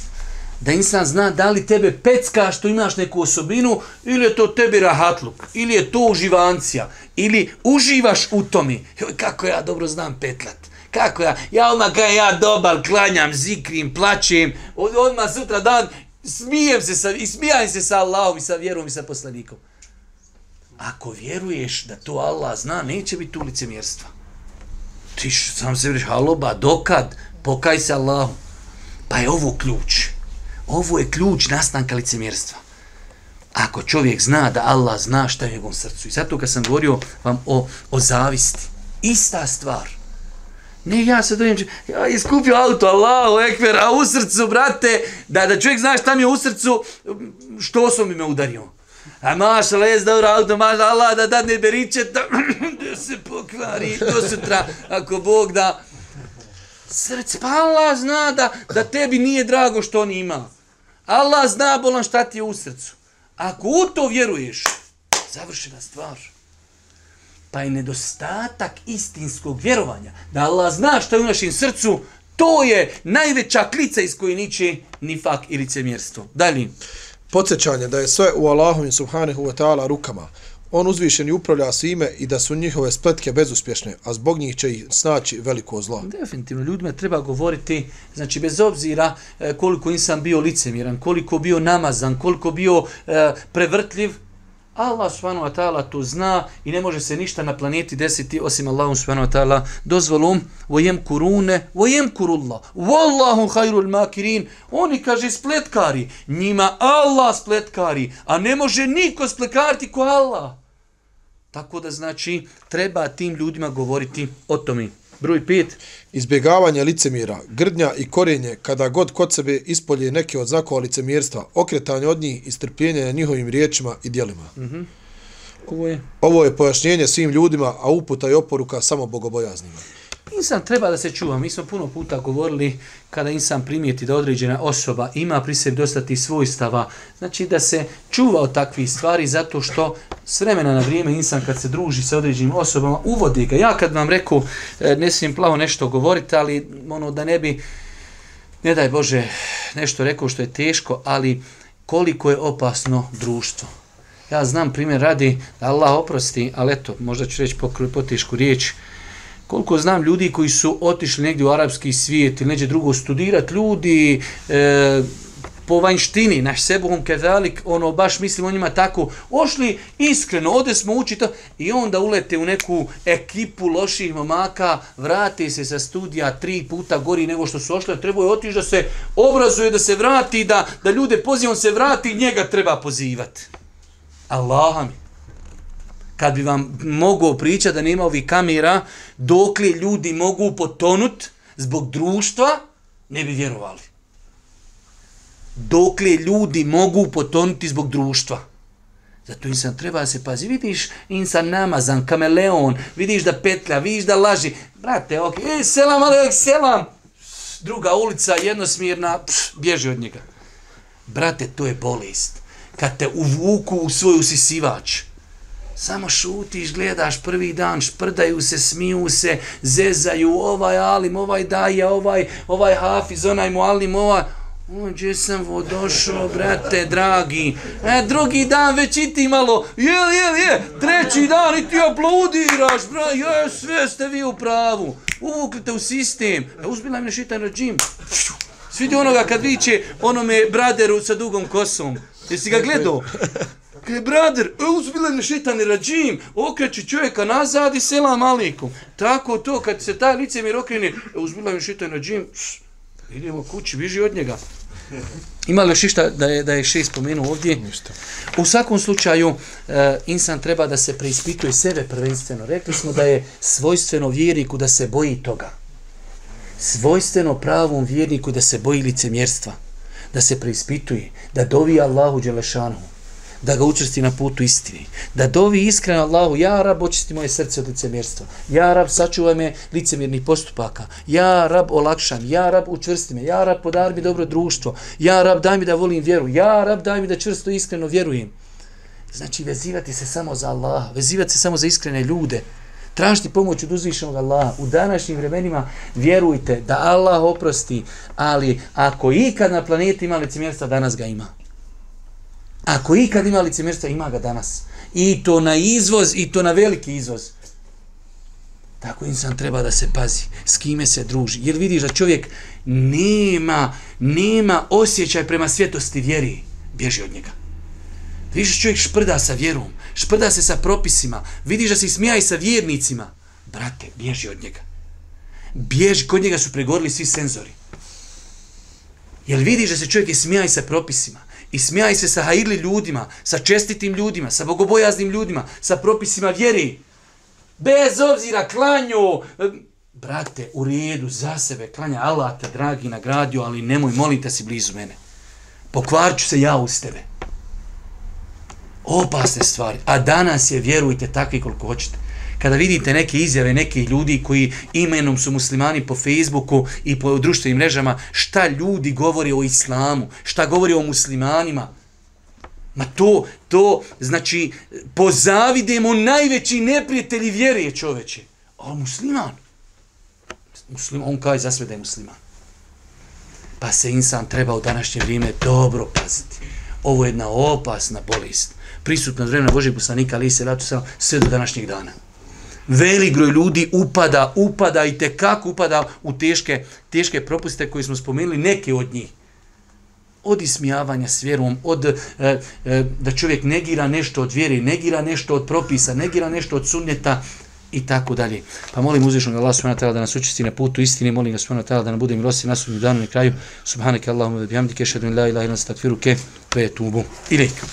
da insan zna da li tebe pecka što imaš neku osobinu ili je to tebi rahatluk, ili je to uživancija, ili uživaš u tome. Joj, kako ja dobro znam petlat. Kako ja, ja odmah kada ja dobar klanjam, zikrim, plaćem, od, odmah sutra dan smijem se sa, i smijam se sa Allahom i sa vjerom i sa poslanikom. Ako vjeruješ da to Allah zna, neće biti tu licemjerstva. Ti sam se vriješ, haloba, dokad, pokaj se Allahom. Pa je ovo ključ. Ovo je ključ nastanka licemjerstva. Ako čovjek zna da Allah zna šta je u njegovom srcu. I zato kad sam govorio vam o, o zavisti. Ista stvar. Ne, ja se dojem, ja iskupio auto, Allah, ekver, a u srcu, brate, da, da čovjek zna šta mi je u srcu, što sam mi me udario. A maša, lez, dobro auto, maša, Allah, da dadne beriče, da, da se pokvari, do sutra, ako Bog da. Srce, pa Allah zna da, da tebi nije drago što on ima. Allah zna bolan šta ti je u srcu. Ako u to vjeruješ, završena stvar. Pa je nedostatak istinskog vjerovanja. Da Allah zna šta je u našem srcu, to je najveća klica iz koje niče nifak ili cemjerstvo. Dalje. Podsećanje da je sve u Allahovim subhanahu wa ta'ala rukama on uzvišen i upravlja svime i da su njihove spletke bezuspješne, a zbog njih će ih snaći veliko zlo. Definitivno, ljudima treba govoriti, znači bez obzira e, koliko insan bio licemiran, koliko bio namazan, koliko bio e, prevrtljiv, Allah subhanahu wa ta'ala to zna i ne može se ništa na planeti desiti osim Allahu subhanahu wa ta'ala. Dozvolom vojem kurune, vojem kurulla wallahu hayrul makirin. Oni kaže spletkari. Njima Allah spletkari a ne može niko spletkariti ko Allah. Tako da znači treba tim ljudima govoriti o tome. Broj 5. Izbjegavanje licemira, grdnja i korenje kada god kod sebe ispolje neke od znakova licemirstva, okretanje od njih i strpljenje na njihovim riječima i dijelima. Mm -hmm. Ovo, je... Ovo je pojašnjenje svim ljudima, a uputa i oporuka samo bogobojaznima. Insan treba da se čuva. Mi smo puno puta govorili kada insan primijeti da određena osoba ima pri sebi dosta tih svojstava. Znači da se čuva od takvih stvari zato što s vremena na vrijeme insan kad se druži sa određenim osobama uvodi ga. Ja kad vam reku e, ne smijem plavo nešto govoriti, ali ono da ne bi ne daj Bože nešto rekao što je teško, ali koliko je opasno društvo. Ja znam primjer radi da Allah oprosti, ali eto, možda ću reći po tešku riječ, koliko znam ljudi koji su otišli negdje u arapski svijet ili neđe drugo studirati, ljudi e, po vanjštini, naš sebuhom kezalik, ono, baš mislim o njima tako, ošli iskreno, ode smo učiti i onda ulete u neku ekipu loših momaka, vrate se sa studija tri puta gori nego što su ošli, treba je otići da se obrazuje, da se vrati, da, da ljude pozivam se vrati, njega treba pozivati. Allah mi kad bi vam mogao pričati da nema ovih kamera, dok li ljudi mogu potonut zbog društva, ne bi vjerovali. Dok li ljudi mogu potonuti zbog društva. Zato insan treba se pazi. Vidiš insan namazan, kameleon, vidiš da petlja, vidiš da laži. Brate, ok, e, selam, ali selam. Druga ulica, jednosmjerna, pš, bježi od njega. Brate, to je bolest. Kad te uvuku u svoj usisivač, samo šutiš, gledaš prvi dan, šprdaju se, smiju se, zezaju, ovaj alim, ovaj daja, ovaj, ovaj hafiz, onaj mualim, ovaj... Ođe sam vo došao, brate, dragi. E, drugi dan već i ti malo, jel, jel, je, treći dan i ti aplaudiraš, bra, je, sve ste vi u pravu. Uvuklite u sistem. E, uzbila mi na šitan rađim. Svidi onoga kad viće onome braderu sa dugom kosom. Jesi ga gledao? Kaj, brader, uzbila mi na šitan rađim. Okreći čovjeka nazad i selam alikum. Tako to, kad se taj lice mi rokrene, uzbila mi na šitan rađim. Idemo kući, biži od njega. Ima li još išta da je, da je šest spomenuo ovdje? Ništa. U svakom slučaju, e, insan treba da se preispituje sebe prvenstveno. Rekli smo da je svojstveno vjerniku da se boji toga. Svojstveno pravom vjerniku da se boji licemjerstva. Da se preispituje. Da dovi Allahu Đelešanu da ga učvrsti na putu istini. Da dovi iskreno Allahu, ja rab, očisti moje srce od licemjerstva. Ja rab, sačuvaj me licemjernih postupaka. Ja rab, olakšam. Ja rab, učvrsti me. Ja rab, podar mi dobro društvo. Ja rab, daj mi da volim vjeru. Ja rab, daj mi da čvrsto iskreno vjerujem. Znači, vezivati se samo za Allaha, vezivati se samo za iskrene ljude. Tražiti pomoć od uzvišenog Allaha. U današnjim vremenima vjerujte da Allah oprosti, ali ako ikad na planeti ima licemjerstva, danas ga ima. Ako ikad ima licemjerstva, ima ga danas. I to na izvoz, i to na veliki izvoz. Tako insan treba da se pazi, s kime se druži. Jer vidiš da čovjek nema, nema osjećaj prema svjetosti vjeri, bježi od njega. Vidiš da čovjek šprda sa vjerom, šprda se sa propisima, vidiš da se smija i sa vjernicima. Brate, bježi od njega. Bježi, kod njega su pregorili svi senzori. Jel vidiš da se čovjek smija i sa propisima? I smijaj se sa hajirli ljudima, sa čestitim ljudima, sa bogobojaznim ljudima, sa propisima vjeri. Bez obzira klanju, eh, brate, u redu, za sebe, klanja Allah te dragi nagradio, ali nemoj, molim te si blizu mene. Pokvarću se ja uz tebe. Opasne stvari. A danas je, vjerujte, takvi koliko hoćete kada vidite neke izjave nekih ljudi koji imenom su muslimani po Facebooku i po društvenim mrežama, šta ljudi govore o islamu, šta govore o muslimanima, ma to, to, znači, pozavidemo najveći neprijatelji vjerije čoveče. A musliman? Muslim, on kaže za sve da je musliman. Pa se insan treba u današnje vrijeme dobro paziti. Ovo je jedna opasna bolest. Prisutna vremena Božeg poslanika, ali se ratu sve do današnjeg dana velik broj ljudi upada, upada i tekako upada u teške, teške propuste koje smo spomenuli, neke od njih. Od ismijavanja s vjerom, od e, e, da čovjek negira nešto od vjere, negira nešto od propisa, negira nešto od sunnjeta i tako dalje. Pa molim uzvišnog Allah subhanahu wa ta'ala da nas učisti na putu istine, molim ga subhanahu wa ta'ala da nam bude milosti na sudnju danu na kraju. Subhanaka Allahumma wa bihamdike, šedun la ilaha ila stakfiruke, ve tubu. Ilika.